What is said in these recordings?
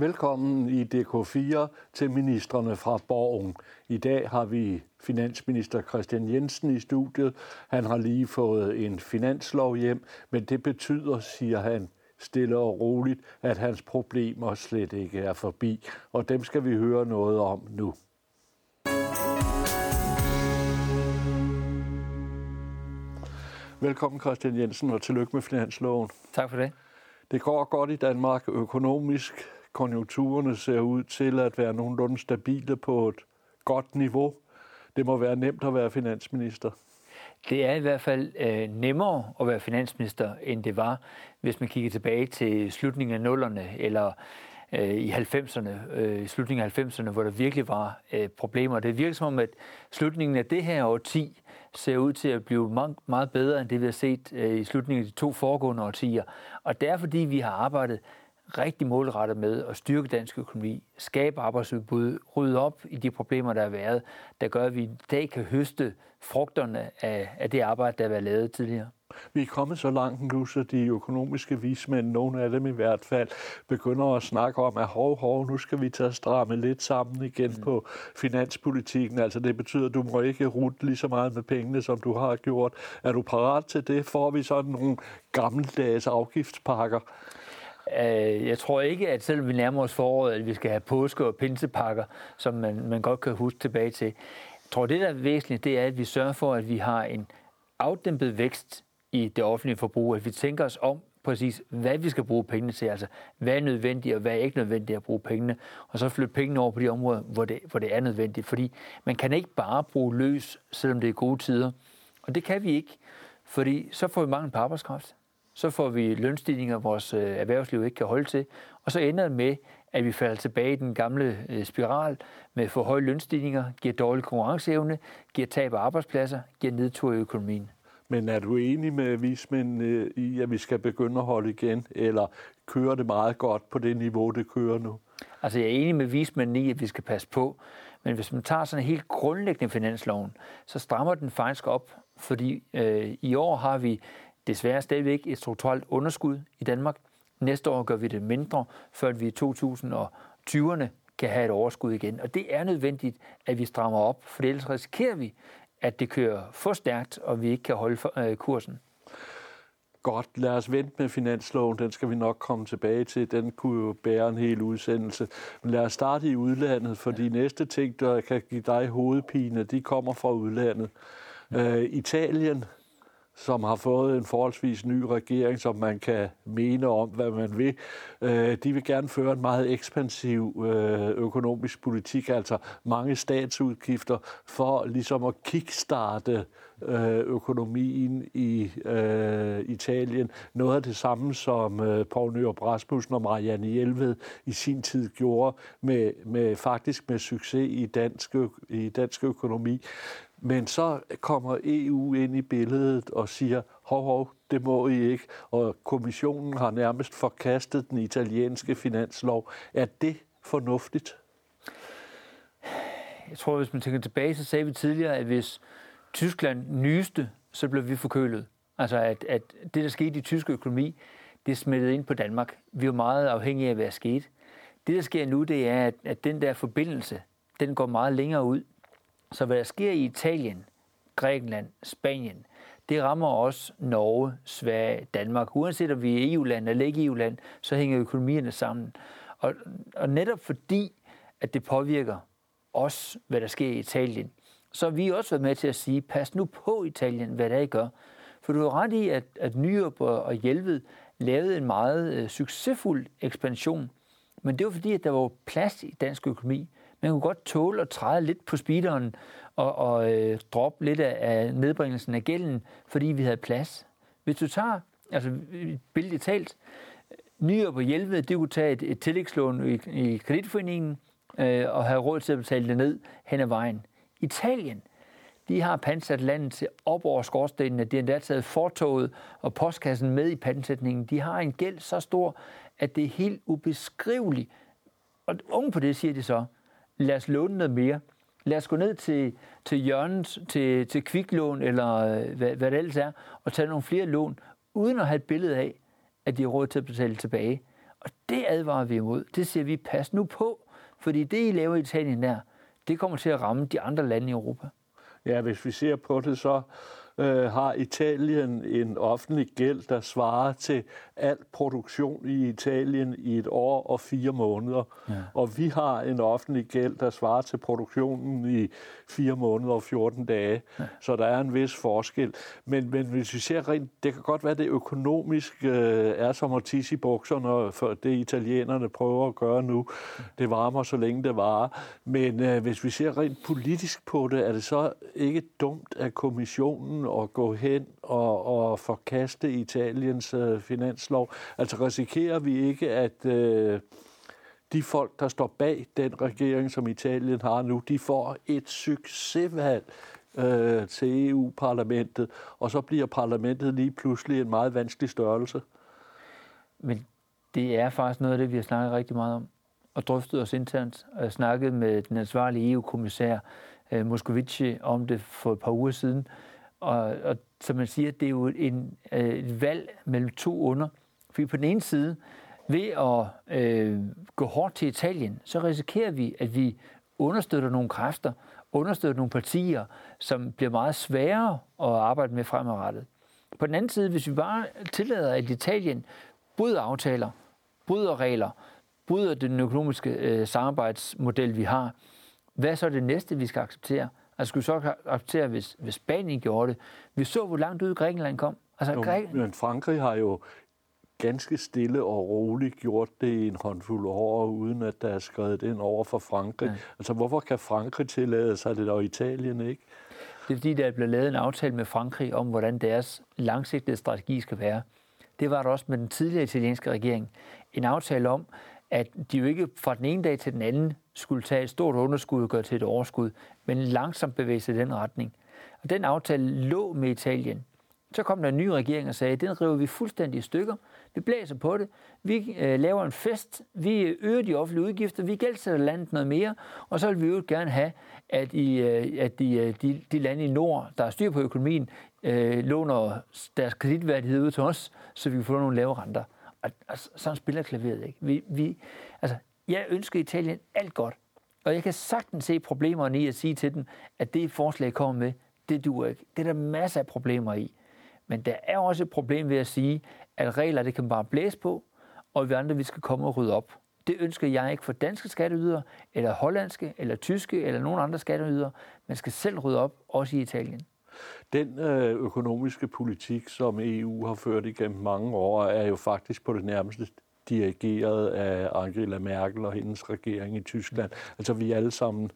Velkommen i DK4 til ministerne fra Borgen. I dag har vi finansminister Christian Jensen i studiet. Han har lige fået en finanslov hjem, men det betyder, siger han, stille og roligt, at hans problemer slet ikke er forbi. Og dem skal vi høre noget om nu. Velkommen Christian Jensen, og tillykke med finansloven. Tak for det. Det går godt i Danmark økonomisk. Konjunkturerne ser ud til at være nogenlunde stabile på et godt niveau. Det må være nemt at være finansminister. Det er i hvert fald øh, nemmere at være finansminister, end det var, hvis man kigger tilbage til slutningen af nullerne, eller øh, i 90'erne, øh, slutningen af 90'erne, hvor der virkelig var øh, problemer. Det virker som om, at slutningen af det her årti ser ud til at blive meget, meget bedre, end det vi har set øh, i slutningen af de to foregående årtier. Og det er fordi, vi har arbejdet rigtig målrettet med at styrke dansk økonomi, skabe arbejdsudbud, rydde op i de problemer, der har været, der gør, at vi i dag kan høste frugterne af, af det arbejde, der har været lavet tidligere. Vi er kommet så langt nu, så de økonomiske vismænd, nogle af dem i hvert fald, begynder at snakke om, at hov, hov, nu skal vi tage stramme lidt sammen igen mm. på finanspolitikken. Altså det betyder, at du må ikke rute lige så meget med pengene, som du har gjort. Er du parat til det? Får vi sådan nogle gammeldags afgiftspakker? Øh, jeg tror ikke, at selvom vi nærmer os foråret, at vi skal have påske- og pinsepakker, som man, man godt kan huske tilbage til. Jeg tror, det der er væsentligt, det er, at vi sørger for, at vi har en afdæmpet vækst i det offentlige forbrug, at vi tænker os om præcis, hvad vi skal bruge pengene til, altså hvad er nødvendigt og hvad er ikke nødvendigt at bruge pengene, og så flytte pengene over på de områder, hvor det, hvor det er nødvendigt, fordi man kan ikke bare bruge løs, selvom det er gode tider, og det kan vi ikke, fordi så får vi mangel på arbejdskraft så får vi lønstigninger, vores øh, erhvervsliv ikke kan holde til, og så ender det med, at vi falder tilbage i den gamle øh, spiral med for høje lønstigninger, giver dårlig konkurrenceevne, giver tab af arbejdspladser, giver nedtur i økonomien. Men er du enig med vismændene i, at vi skal begynde at holde igen, eller kører det meget godt på det niveau, det kører nu? Altså jeg er enig med vismændene i, at vi skal passe på, men hvis man tager sådan en helt grundlæggende finansloven, så strammer den faktisk op, fordi øh, i år har vi desværre stadigvæk et strukturelt underskud i Danmark. Næste år gør vi det mindre, før vi i 2020'erne kan have et overskud igen. Og det er nødvendigt, at vi strammer op, for ellers risikerer vi, at det kører for stærkt, og vi ikke kan holde øh, kursen. Godt, lad os vente med finansloven. Den skal vi nok komme tilbage til. Den kunne jo bære en hel udsendelse. Men lad os starte i udlandet, for de næste ting, der kan give dig hovedpine, de kommer fra udlandet. Uh, Italien som har fået en forholdsvis ny regering, som man kan mene om, hvad man vil. Øh, de vil gerne føre en meget ekspansiv øh, økonomisk politik, altså mange statsudgifter, for ligesom at kickstarte øh, økonomien i Italien. Noget af det samme, som Poul Nyrup Rasmussen og Marianne Hjelved i sin tid gjorde, med, med faktisk med succes i dansk, i dansk økonomi. Men så kommer EU ind i billedet og siger, hov, hov, det må I ikke. Og kommissionen har nærmest forkastet den italienske finanslov. Er det fornuftigt? Jeg tror, hvis man tænker tilbage, så sagde vi tidligere, at hvis Tyskland nyeste, så blev vi forkølet. Altså, at, at det, der skete i tysk økonomi, det smittede ind på Danmark. Vi er meget afhængige af, hvad der skete. Det, der sker nu, det er, at, at den der forbindelse, den går meget længere ud. Så hvad der sker i Italien, Grækenland, Spanien, det rammer også Norge, Sverige, Danmark. Uanset om vi er EU-land eller ikke EU-land, så hænger økonomierne sammen. Og, og netop fordi, at det påvirker os, hvad der sker i Italien, så har vi også været med til at sige, pas nu på Italien, hvad der I gør. For du har ret i, at, at Nyrup og Hjelved lavede en meget øh, succesfuld ekspansion. Men det var fordi, at der var plads i dansk økonomi man kunne godt tåle at træde lidt på speederen og, og øh, droppe lidt af, af nedbringelsen af gælden, fordi vi havde plads. Hvis du tager, altså billigt talt, Nyere på Hjelved, det kunne tage et, et tillægslån i, i kreditforeningen øh, og have råd til at betale det ned hen ad vejen. Italien, de har pansat landet til op over skorstenene. De har endda taget fortoget og postkassen med i pansætningen. De har en gæld så stor, at det er helt ubeskriveligt. Og oven på det siger de så, lad os låne noget mere. Lad os gå ned til, til hjørnet, til, til kviklån, eller øh, hvad, hvad det ellers er, og tage nogle flere lån, uden at have et billede af, at de har råd til at betale tilbage. Og det advarer vi imod. Det siger vi, pas nu på, fordi det, I laver i Italien der, det kommer til at ramme de andre lande i Europa. Ja, hvis vi ser på det, så øh, har Italien en offentlig gæld, der svarer til al produktion i Italien i et år og fire måneder. Ja. Og vi har en offentlig gæld, der svarer til produktionen i fire måneder og 14 dage. Ja. Så der er en vis forskel. Men, men hvis vi ser rent, det kan godt være, at det økonomisk øh, er som at tisse i bukserne, for det italienerne prøver at gøre nu. Det varmer så længe det varer. Men øh, hvis vi ser rent politisk på det, er det så ikke dumt, at kommissionen at gå hen og, og forkaste Italiens øh, finanslov? Altså risikerer vi ikke, at øh, de folk, der står bag den regering, som Italien har nu, de får et succesvalg øh, til EU-parlamentet, og så bliver parlamentet lige pludselig en meget vanskelig størrelse? Men det er faktisk noget af det, vi har snakket rigtig meget om og drøftet os internt. Og jeg snakkede med den ansvarlige EU-kommissær øh, Moscovici om det for et par uger siden, og, og som man siger, det er jo en, øh, et valg mellem to under. Fordi på den ene side, ved at øh, gå hårdt til Italien, så risikerer vi, at vi understøtter nogle kræfter, understøtter nogle partier, som bliver meget sværere at arbejde med fremadrettet. På den anden side, hvis vi bare tillader, at Italien bryder aftaler, bryder regler, bryder den økonomiske øh, samarbejdsmodel, vi har, hvad er så det næste, vi skal acceptere? Altså skulle så acceptere, hvis, hvis Spanien gjorde det. Vi så, hvor langt ud Grækenland kom. Altså, jo, Græk... Men Frankrig har jo ganske stille og roligt gjort det i en håndfuld år, uden at der er skrevet ind over for Frankrig. Ja. Altså, hvorfor kan Frankrig tillade sig det, og Italien ikke? Det er fordi, der er blevet lavet en aftale med Frankrig om, hvordan deres langsigtede strategi skal være. Det var der også med den tidligere italienske regering. En aftale om, at de jo ikke fra den ene dag til den anden skulle tage et stort underskud og gøre til et overskud, men langsomt bevæge sig i den retning. Og den aftale lå med Italien. Så kom der en ny regering og sagde, den river vi fuldstændig i stykker. Vi blæser på det. Vi øh, laver en fest. Vi øh, øger de offentlige udgifter. Vi gældsætter landet noget mere. Og så vil vi jo gerne have, at, i, øh, at de, øh, de, de lande i nord, der er styr på økonomien, øh, låner deres kreditværdighed ud til os, så vi kan få nogle lave renter. Og, og sådan spiller klaveret ikke. Vi, vi, altså, jeg ønsker Italien alt godt. Og jeg kan sagtens se problemerne i at sige til dem, at det forslag kommer med, det duer ikke. Det er der masser af problemer i. Men der er også et problem ved at sige, at regler, det kan bare blæse på, og vi andre, vi skal komme og rydde op. Det ønsker jeg ikke for danske skatteydere, eller hollandske, eller tyske, eller nogen andre skatteydere. Man skal selv rydde op, også i Italien. Den øh, økonomiske politik, som EU har ført igennem mange år, er jo faktisk på det nærmeste dirigeret af Angela Merkel og hendes regering i Tyskland. Altså vi er alle sammen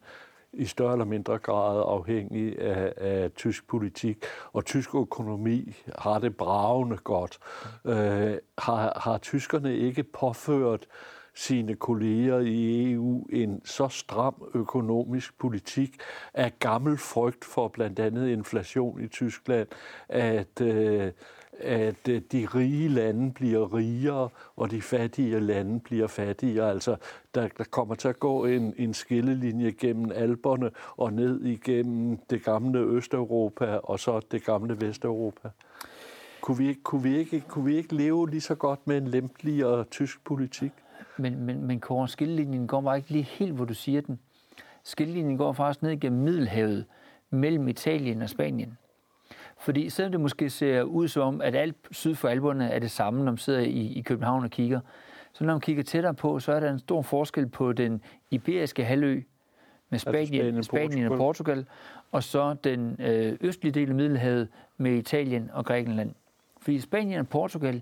i større eller mindre grad afhængig af, af tysk politik, og tysk økonomi har det bravende godt. Øh, har, har tyskerne ikke påført sine kolleger i EU en så stram økonomisk politik af gammel frygt for blandt andet inflation i Tyskland, at øh, at øh, de rige lande bliver rigere, og de fattige lande bliver fattigere. Altså, der, der kommer til at gå en, en skillelinje gennem alberne og ned igennem det gamle Østeuropa og så det gamle Vesteuropa. Kunne vi, kunne, vi ikke, kunne vi ikke leve lige så godt med en lempeligere tysk politik? Men, men, men Kåre, skillelinjen går bare ikke lige helt, hvor du siger den. Skillelinjen går faktisk ned gennem Middelhavet mellem Italien og Spanien. Fordi selvom det måske ser ud som, at alt syd for alberne er det samme, når man sidder i, i København og kigger, så når man kigger tættere på, så er der en stor forskel på den iberiske halvø med Spanien, altså Spanien, Spanien og Portugal, og så den øh, østlige del af Middelhavet med Italien og Grækenland. Fordi Spanien og Portugal,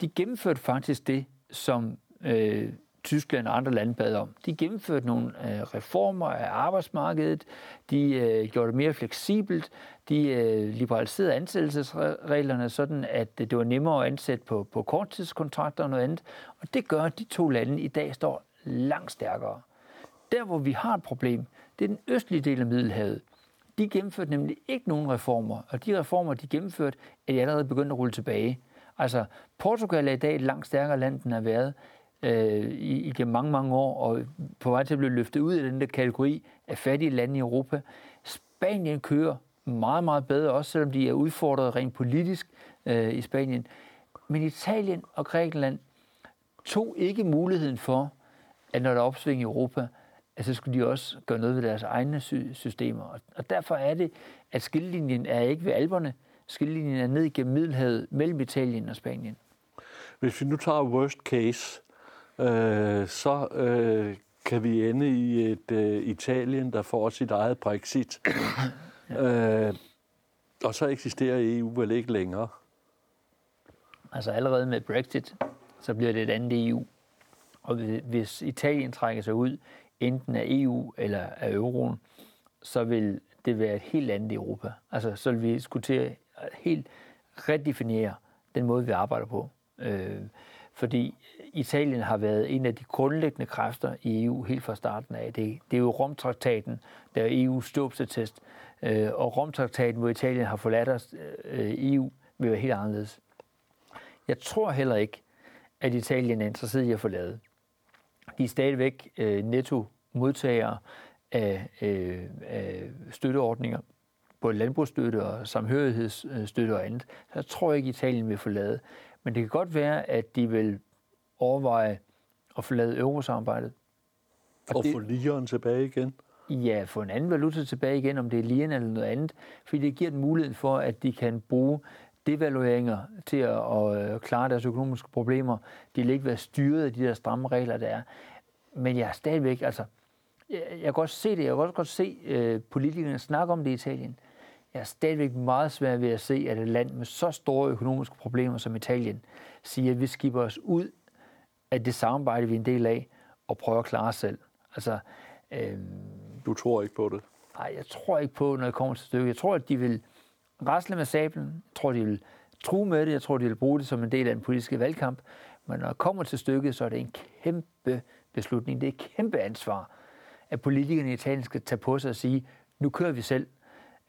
de gennemførte faktisk det, som øh, Tyskland og andre lande bad om. De gennemførte nogle øh, reformer af arbejdsmarkedet, de øh, gjorde det mere fleksibelt, de øh, liberaliserede ansættelsesreglerne sådan, at det var nemmere at ansætte på, på korttidskontrakter og noget andet. Og det gør, at de to lande i dag står langt stærkere. Der, hvor vi har et problem, det er den østlige del af Middelhavet. De gennemførte nemlig ikke nogen reformer, og de reformer, de gennemførte, er de allerede begyndt at rulle tilbage. Altså, Portugal er i dag et langt stærkere land, end har været øh, igennem mange, mange år, og på vej til at blive løftet ud af den der kategori af fattige lande i Europa. Spanien kører meget, meget bedre, også selvom de er udfordret rent politisk øh, i Spanien. Men Italien og Grækenland, tog ikke muligheden for, at når der er opsving i Europa, at så skulle de også gøre noget ved deres egne systemer. Og derfor er det, at skillelinjen er ikke ved alberne, skillelinjen er ned igennem Middelhavet mellem Italien og Spanien. Hvis vi nu tager worst case, øh, så øh, kan vi ende i et øh, Italien, der får sit eget Brexit ja. øh, og så eksisterer EU vel ikke længere. Altså allerede med Brexit, så bliver det et andet EU. Og hvis Italien trækker sig ud, enten af EU eller af euroen, så vil det være et helt andet Europa. Altså så vil vi skulle til at helt redefinere den måde, vi arbejder på. Øh, fordi Italien har været en af de grundlæggende kræfter i EU helt fra starten af. Det, det er jo Romtraktaten, der er EU's ståbsetest, øh, og Romtraktaten, hvor Italien har forladt os, øh, EU, vil være helt anderledes. Jeg tror heller ikke, at Italien er interesseret i at forlade. De er stadigvæk øh, netto modtagere af, øh, af støtteordninger, både landbrugsstøtte og samhørighedsstøtte og andet. Så jeg tror ikke, at Italien vil forlade. Men det kan godt være, at de vil overveje at forlade eurosamarbejdet. Og, og det, få ligeren tilbage igen? Ja, få en anden valuta tilbage igen, om det er liren eller noget andet. Fordi det giver dem mulighed for, at de kan bruge devalueringer til at, at øh, klare deres økonomiske problemer. De vil ikke være styret af de der stramme regler, der er. Men jeg er stadigvæk, altså, jeg, jeg kan godt se det. Jeg kan også godt se øh, politikerne snakke om det i Italien. Jeg er stadigvæk meget svært ved at se, at et land med så store økonomiske problemer som Italien siger, at vi skipper os ud af det samarbejde, vi er en del af, og prøver at klare os selv. Altså, øh, du tror ikke på det? Nej, jeg tror ikke på, når det kommer til stykket. Jeg tror, at de vil rasle med sablen. Jeg tror, de vil true med det. Jeg tror, de vil bruge det som en del af en politisk valgkamp. Men når det kommer til stykket, så er det en kæmpe beslutning. Det er et kæmpe ansvar, at politikerne i Italien skal tage på sig og sige, nu kører vi selv.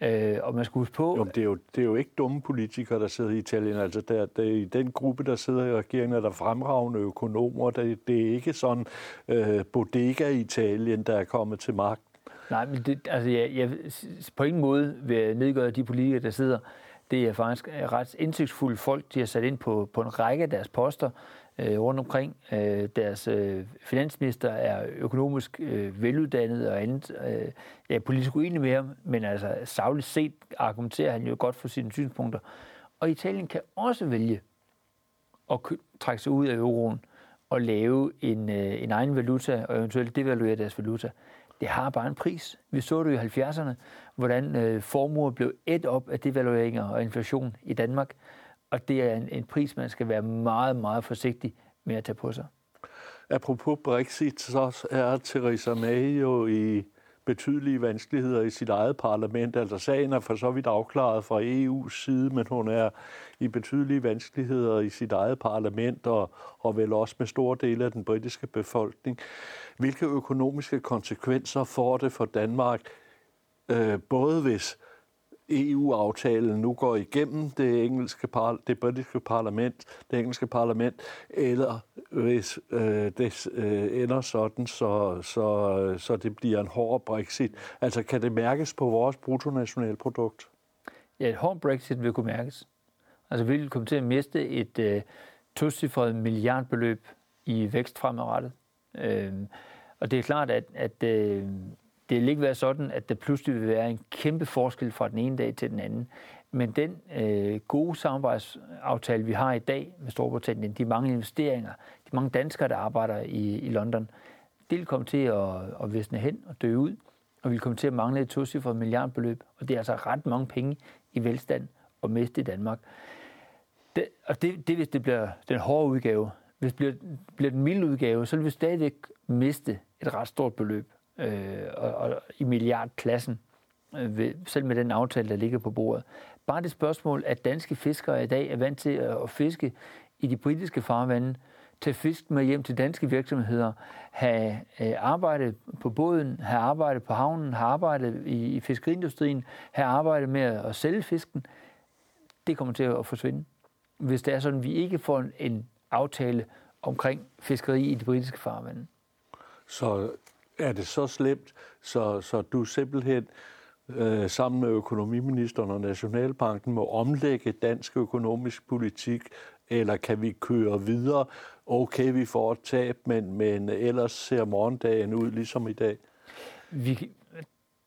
Øh, og man skal huske på... Jo, det, er jo, det er jo ikke dumme politikere, der sidder i Italien. Altså, der, der, i den gruppe, der sidder i regeringen, er der fremragende økonomer. Der, det er ikke sådan øh, bodega i Italien, der er kommet til magt. Nej, men det, altså, jeg, jeg, på ingen måde vil jeg nedgøre de politikere, der sidder. Det er faktisk øh, ret indsigtsfulde folk, de har sat ind på, på en række af deres poster øh, rundt omkring. Øh, deres øh, finansminister er økonomisk øh, veluddannet og andet. Øh, jeg er politisk uenig med ham, men altså savligt set argumenterer han jo godt for sine synspunkter. Og Italien kan også vælge at trække sig ud af euroen og lave en, øh, en egen valuta og eventuelt devaluere deres valuta. Det har bare en pris. Vi så det i 70'erne, hvordan øh, formuer blev et op af devalueringer og inflation i Danmark og det er en, en pris, man skal være meget, meget forsigtig med at tage på sig. Apropos Brexit, så er Theresa May jo i betydelige vanskeligheder i sit eget parlament. Altså sagen er for så vidt afklaret fra EU's side, men hun er i betydelige vanskeligheder i sit eget parlament og, og vel også med store dele af den britiske befolkning. Hvilke økonomiske konsekvenser får det for Danmark, øh, både hvis EU-aftalen nu går igennem det engelske par, det britiske parlament, det engelske parlament, eller hvis øh, det øh, ender sådan, så, så, så det bliver en hård Brexit. Altså kan det mærkes på vores bruttonationalprodukt? Ja, et hård Brexit vil kunne mærkes. Altså vi vil komme til at miste et øh, tocifret milliardbeløb i vækst fremadrettet. Øh, og det er klart, at, at øh, det vil ikke være sådan, at der pludselig vil være en kæmpe forskel fra den ene dag til den anden. Men den øh, gode samarbejdsaftale, vi har i dag med Storbritannien, de mange investeringer, de mange danskere, der arbejder i, i London, det vil komme til at, at visne hen og dø ud, og vi vil komme til at mangle et tocifret milliardbeløb. Og det er altså ret mange penge i velstand og miste i Danmark. Det, og det, det, hvis det bliver den hårde udgave. Hvis det bliver, bliver den milde udgave, så vil vi stadigvæk miste et ret stort beløb øh, og, og i milliardklassen, øh, ved, selv med den aftale, der ligger på bordet. Bare det spørgsmål, at danske fiskere i dag er vant til at fiske i de britiske farvande, tage fisk med hjem til danske virksomheder, have øh, arbejdet på båden, have arbejdet på havnen, have arbejdet i, i fiskeriindustrien, have arbejdet med at sælge fisken, det kommer til at forsvinde. Hvis det er sådan, at vi ikke får en, en aftale omkring fiskeri i de britiske farvande. Så er det så slemt, så, så du simpelthen øh, sammen med økonomiministeren og Nationalbanken må omlægge dansk økonomisk politik eller kan vi køre videre? Okay, vi får et tab, men, men ellers ser morgendagen ud ligesom i dag. Vi,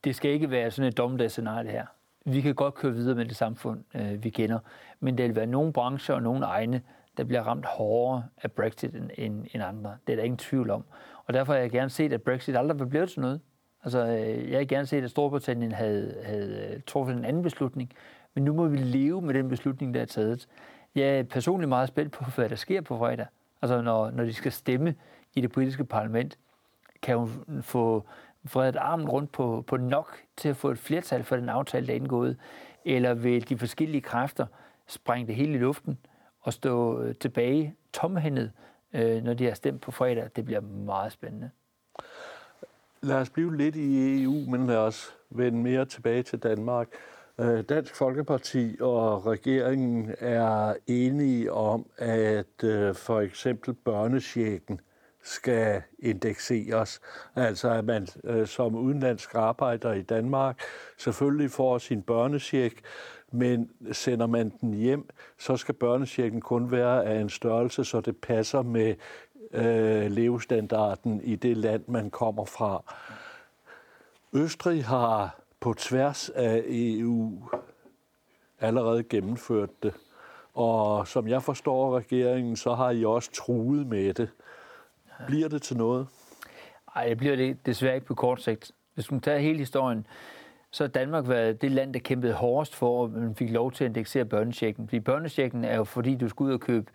det skal ikke være sådan et dommedagsscenarie her. Vi kan godt køre videre med det samfund, øh, vi kender, men der vil være nogle brancher og nogle egne, der bliver ramt hårdere af Brexit end, end, end andre. Det er der ingen tvivl om. Og derfor har jeg gerne set, at Brexit aldrig var blevet til noget. Altså, øh, jeg har gerne set, at Storbritannien havde, havde øh, truffet en anden beslutning, men nu må vi leve med den beslutning, der er taget. Jeg er personligt meget spændt på, hvad der sker på fredag. Altså, når, når de skal stemme i det britiske parlament, kan hun få vredet armen rundt på, på nok til at få et flertal for den aftale, der er indgået, eller vil de forskellige kræfter sprænge det hele i luften og stå øh, tilbage tomhændet, øh, når de har stemt på fredag. Det bliver meget spændende. Lad os blive lidt i EU, men lad os vende mere tilbage til Danmark. Øh, Dansk Folkeparti og regeringen er enige om, at øh, for eksempel børnesjekken skal indekseres. Altså at man øh, som udenlandsk arbejder i Danmark selvfølgelig får sin børnesjek, men sender man den hjem, så skal børnechecken kun være af en størrelse, så det passer med øh, levestandarden i det land, man kommer fra. Østrig har på tværs af EU allerede gennemført det. Og som jeg forstår regeringen, så har I også truet med det. Bliver det til noget? Nej, det bliver det desværre ikke på kort sigt. Hvis man tager hele historien, så har Danmark været det land, der kæmpede hårdest for, at man fik lov til at indeksere børnechecken. Fordi børnechecken er jo fordi, du skal ud og købe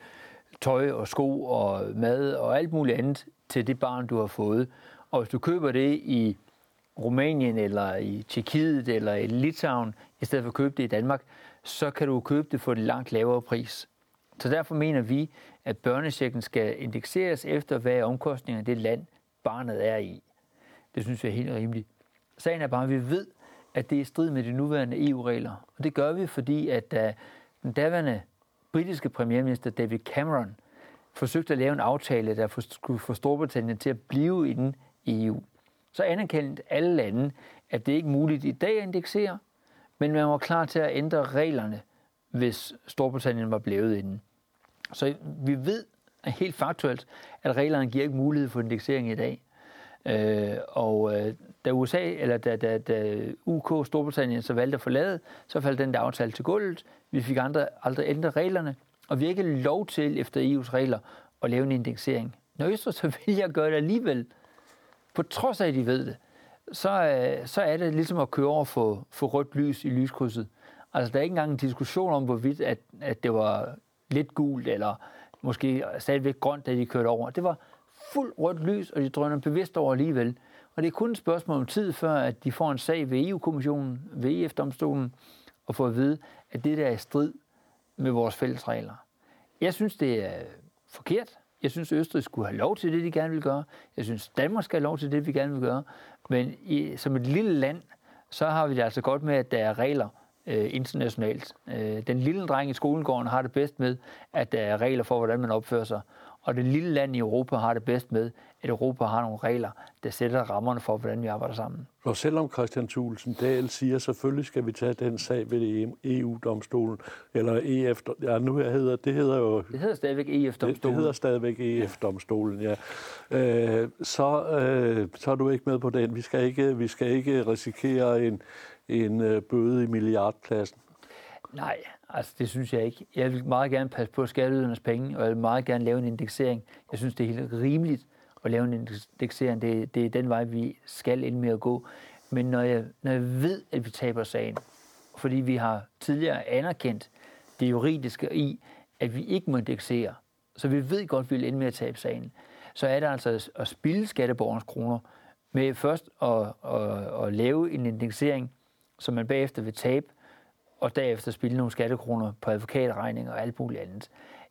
tøj og sko og mad og alt muligt andet til det barn, du har fået. Og hvis du køber det i Rumænien eller i Tjekkiet eller i Litauen, i stedet for at købe det i Danmark, så kan du købe det for en langt lavere pris. Så derfor mener vi, at børnechecken skal indekseres efter, hvad omkostningerne det land, barnet er i. Det synes jeg er helt rimeligt. Sagen er bare, at vi ved, at det er i strid med de nuværende EU-regler. Og det gør vi, fordi at da den daværende britiske premierminister David Cameron forsøgte at lave en aftale, der skulle få Storbritannien til at blive i den EU, så anerkendte alle lande, at det ikke er muligt i dag at indeksere, men man var klar til at ændre reglerne, hvis Storbritannien var blevet inden. Så vi ved helt faktuelt, at reglerne giver ikke mulighed for indeksering i dag. Øh, og øh, da USA, eller da, da, da UK Storbritannien så valgte at forlade, så faldt den der aftale til gulvet. Vi fik andre, aldrig ændret reglerne, og vi har ikke lov til efter EU's regler at lave en indeksering. Når Østrig så vælger at gøre det alligevel, på trods af, at de ved det, så, øh, så er det ligesom at køre over for, for rødt lys i lyskrydset. Altså, der er ikke engang en diskussion om, hvorvidt at, at det var lidt gult, eller måske stadigvæk grønt, da de kørte over. Det var fuld rødt lys, og de drøner bevidst over alligevel. Og det er kun et spørgsmål om tid, før at de får en sag ved EU-kommissionen, ved EF-domstolen, og får at vide, at det der er i strid med vores fælles regler. Jeg synes, det er forkert. Jeg synes, Østrig skulle have lov til det, de gerne vil gøre. Jeg synes, Danmark skal have lov til det, vi gerne vil gøre. Men i, som et lille land, så har vi det altså godt med, at der er regler øh, internationalt. Øh, den lille dreng i skolegården har det bedst med, at der er regler for, hvordan man opfører sig. Og det lille land i Europa har det bedst med, at Europa har nogle regler, der sætter rammerne for, hvordan vi arbejder sammen. Og selvom Christian Thulsen Dahl siger, at selvfølgelig skal vi tage den sag ved EU-domstolen, eller EF, ja, nu hedder, det hedder jo... Det hedder stadigvæk EF-domstolen. Det, det hedder stadigvæk EF-domstolen, ja. Øh, så, øh, så er du ikke med på den. Vi skal ikke, vi skal ikke risikere en, en øh, bøde i milliardklassen. Nej, altså det synes jeg ikke. Jeg vil meget gerne passe på skatteydernes penge, og jeg vil meget gerne lave en indeksering. Jeg synes, det er helt rimeligt at lave en indeksering. Det, det er den vej, vi skal ind med at gå. Men når jeg, når jeg ved, at vi taber sagen, fordi vi har tidligere anerkendt det juridiske i, at vi ikke må indeksere, så vi ved godt, at vi vil ende med at tabe sagen, så er det altså at spille skatteborgernes kroner med først at, at, at lave en indeksering, som man bagefter vil tabe, og derefter spille nogle skattekroner på advokatregninger og alt muligt andet.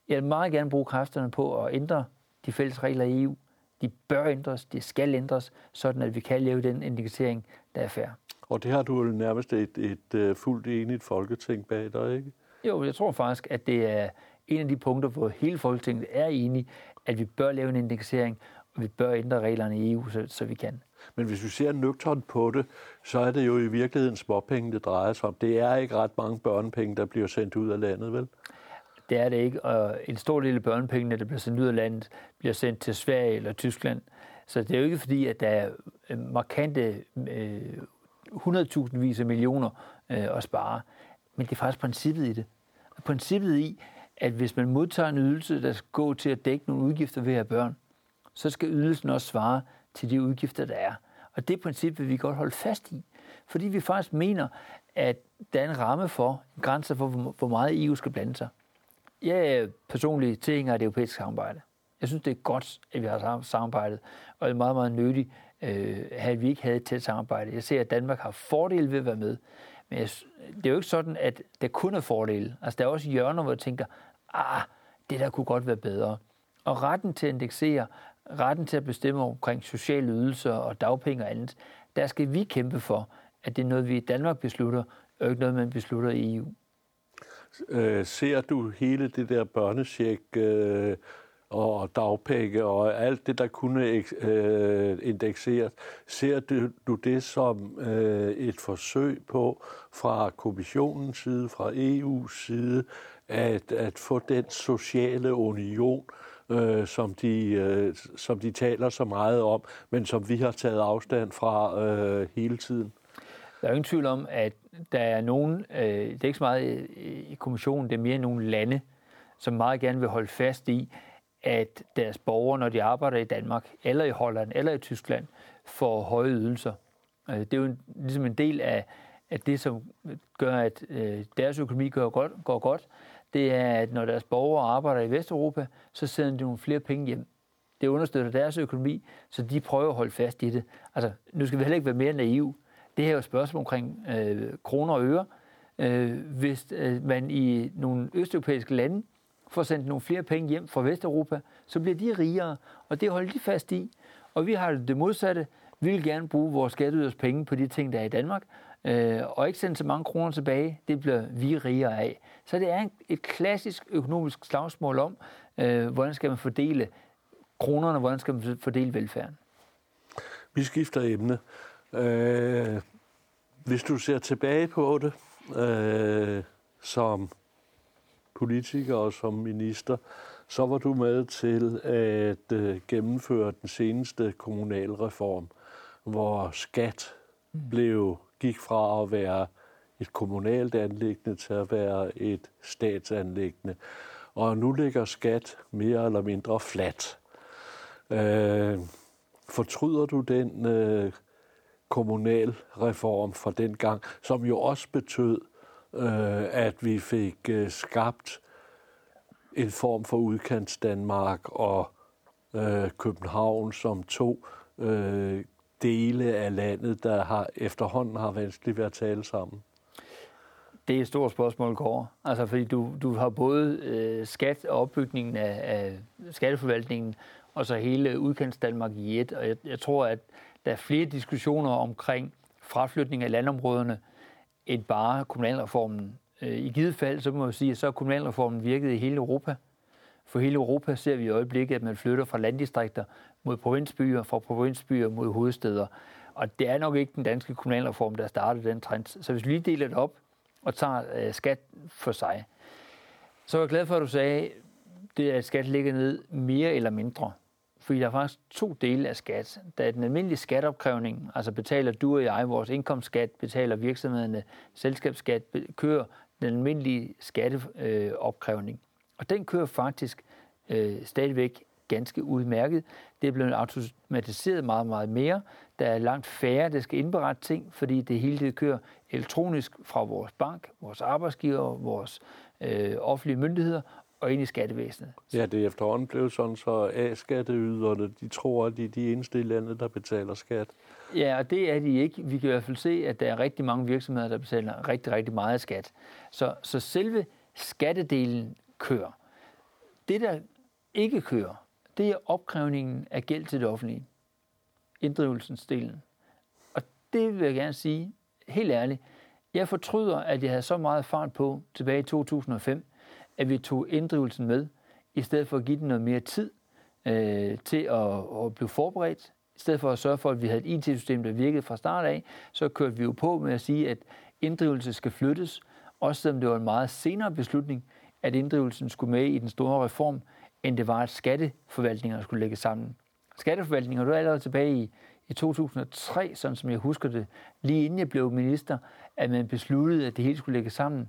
Jeg vil meget gerne bruge kræfterne på at ændre de fælles regler i EU. De bør ændres, de skal ændres, sådan at vi kan lave den indikering, der er fair. Og det har du jo nærmest et, et, et øh, fuldt enigt folketing bag dig, ikke? Jo, jeg tror faktisk, at det er en af de punkter, hvor hele Folketinget er enige, at vi bør lave en indeksering, og vi bør ændre reglerne i EU, så, så vi kan. Men hvis vi ser nøgternt på det, så er det jo i virkeligheden småpenge, det drejer sig om. Det er ikke ret mange børnepenge, der bliver sendt ud af landet, vel? Det er det ikke, og en stor del af børnepengene, der bliver sendt ud af landet, bliver sendt til Sverige eller Tyskland. Så det er jo ikke fordi, at der er markante øh, 100.000 vis af millioner øh, at spare. Men det er faktisk princippet i det. Og princippet i, at hvis man modtager en ydelse, der skal gå til at dække nogle udgifter ved at have børn, så skal ydelsen også svare til de udgifter, der er. Og det princip vil vi godt holde fast i, fordi vi faktisk mener, at der er en ramme for, en grænse for, hvor meget EU skal blande sig. Jeg er personligt tilhænger af det europæiske samarbejde. Jeg synes, det er godt, at vi har samarbejdet, og det er meget, meget nyttigt, øh, at vi ikke havde et tæt samarbejde. Jeg ser, at Danmark har fordele ved at være med, men jeg, det er jo ikke sådan, at der kun er fordele. Altså, der er også hjørner, hvor jeg tænker, ah, det der kunne godt være bedre. Og retten til at indeksere, retten til at bestemme omkring sociale ydelser og dagpenge og andet, der skal vi kæmpe for, at det er noget, vi i Danmark beslutter, og ikke noget, man beslutter i EU. Øh, ser du hele det der børnesjek øh, og dagpenge og alt det, der kunne øh, indekseres, ser du, du det som øh, et forsøg på fra kommissionens side, fra EU's side, at, at få den sociale union, øh, øh, som, de, øh, som de taler så meget om, men som vi har taget afstand fra øh, hele tiden? Der er ingen tvivl om, at der er nogen, øh, det er ikke så meget i kommissionen, det er mere nogle lande, som meget gerne vil holde fast i, at deres borgere, når de arbejder i Danmark, eller i Holland, eller i Tyskland, får høje ydelser. Øh, det er jo en, ligesom en del af, af det, som gør, at øh, deres økonomi går godt, går godt, det er, at når deres borgere arbejder i Vesteuropa, så sender de nogle flere penge hjem. Det understøtter deres økonomi, så de prøver at holde fast i det. Altså, nu skal vi heller ikke være mere naive. Det her er jo et spørgsmål omkring øh, kroner og øre. Øh, hvis øh, man i nogle østeuropæiske lande får sendt nogle flere penge hjem fra Vesteuropa, så bliver de rigere, og det holder de fast i. Og vi har det modsatte. Vi vil gerne bruge vores skatteyders penge på de ting, der er i Danmark, øh, og ikke sende så mange kroner tilbage. Det bliver vi rigere af. Så det er et klassisk økonomisk slagsmål om, øh, hvordan skal man fordele kronerne, hvordan skal man fordele velfærden. Vi skifter emne. Øh, hvis du ser tilbage på det øh, som politiker og som minister, så var du med til at øh, gennemføre den seneste kommunalreform, hvor skat mm. blev gik fra at være et kommunalt anlæggende til at være et statsanlæggende. Og nu ligger skat mere eller mindre flat. Øh, fortryder du den øh, kommunalreform fra den gang, som jo også betød, øh, at vi fik øh, skabt en form for udkants Danmark og øh, København som to øh, dele af landet, der har efterhånden har vanskeligt ved at tale sammen? Det er et stort spørgsmål, Kåre. Altså, fordi du, du har både øh, skat og opbygningen af, af skatteforvaltningen, og så hele udkants Danmark i et. Og jeg, jeg tror, at der er flere diskussioner omkring fraflytning af landområderne, end bare kommunalreformen. Øh, I givet fald, så må man sige, at så er kommunalreformen virket i hele Europa. For hele Europa ser vi i øjeblikket, at man flytter fra landdistrikter mod provinsbyer, fra provinsbyer mod hovedsteder. Og det er nok ikke den danske kommunalreform, der startede den trend. Så hvis vi lige deler det op og tager øh, skat for sig, så er jeg glad for, at du sagde, det at skat ligger ned mere eller mindre. Fordi der er faktisk to dele af skat. Der er den almindelige skatteopkrævning, altså betaler du og jeg vores indkomstskat, betaler virksomhederne selskabsskat, kører den almindelige skatteopkrævning. Og den kører faktisk øh, stadigvæk ganske udmærket. Det er blevet automatiseret meget, meget mere. Der er langt færre, der skal indberette ting, fordi det hele det kører elektronisk fra vores bank, vores arbejdsgiver, vores øh, offentlige myndigheder og ind i skattevæsenet. Ja, det er efterhånden blevet sådan, så A-skatteyderne, de tror, at de er de eneste i landet, der betaler skat. Ja, og det er de ikke. Vi kan i hvert fald se, at der er rigtig mange virksomheder, der betaler rigtig, rigtig meget skat. Så, så selve skattedelen kører. Det, der ikke kører, det er opkrævningen af gæld til det offentlige. Inddrivelsens delen. Og det vil jeg gerne sige, helt ærligt, jeg fortryder, at jeg havde så meget fart på tilbage i 2005, at vi tog inddrivelsen med, i stedet for at give den noget mere tid øh, til at, at blive forberedt. I stedet for at sørge for, at vi havde et IT-system, der virkede fra start af, så kørte vi jo på med at sige, at inddrivelse skal flyttes, også selvom det var en meget senere beslutning, at inddrivelsen skulle med i den store reform, end det var, at skatteforvaltninger skulle lægge sammen. Skatteforvaltninger, du er allerede tilbage i, i 2003, sådan som jeg husker det, lige inden jeg blev minister, at man besluttede, at det hele skulle lægge sammen.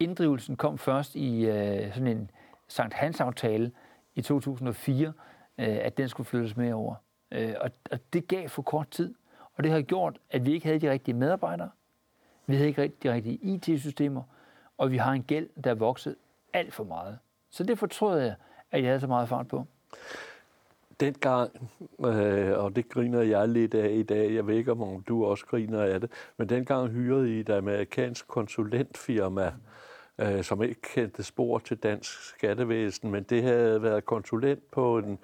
Inddrivelsen kom først i øh, sådan en Sankt Hans-aftale i 2004, øh, at den skulle flyttes med over. Øh, og, og det gav for kort tid, og det har gjort, at vi ikke havde de rigtige medarbejdere, vi havde ikke de rigtige IT-systemer, og vi har en gæld, der er vokset alt for meget. Så det fortrød jeg, at jeg havde så meget fart på. Dengang, øh, og det griner jeg lidt af i dag, jeg ved ikke, om du også griner af det, men dengang hyrede I et amerikansk konsulentfirma, øh, som ikke kendte spor til dansk skattevæsen, men det havde været konsulent på en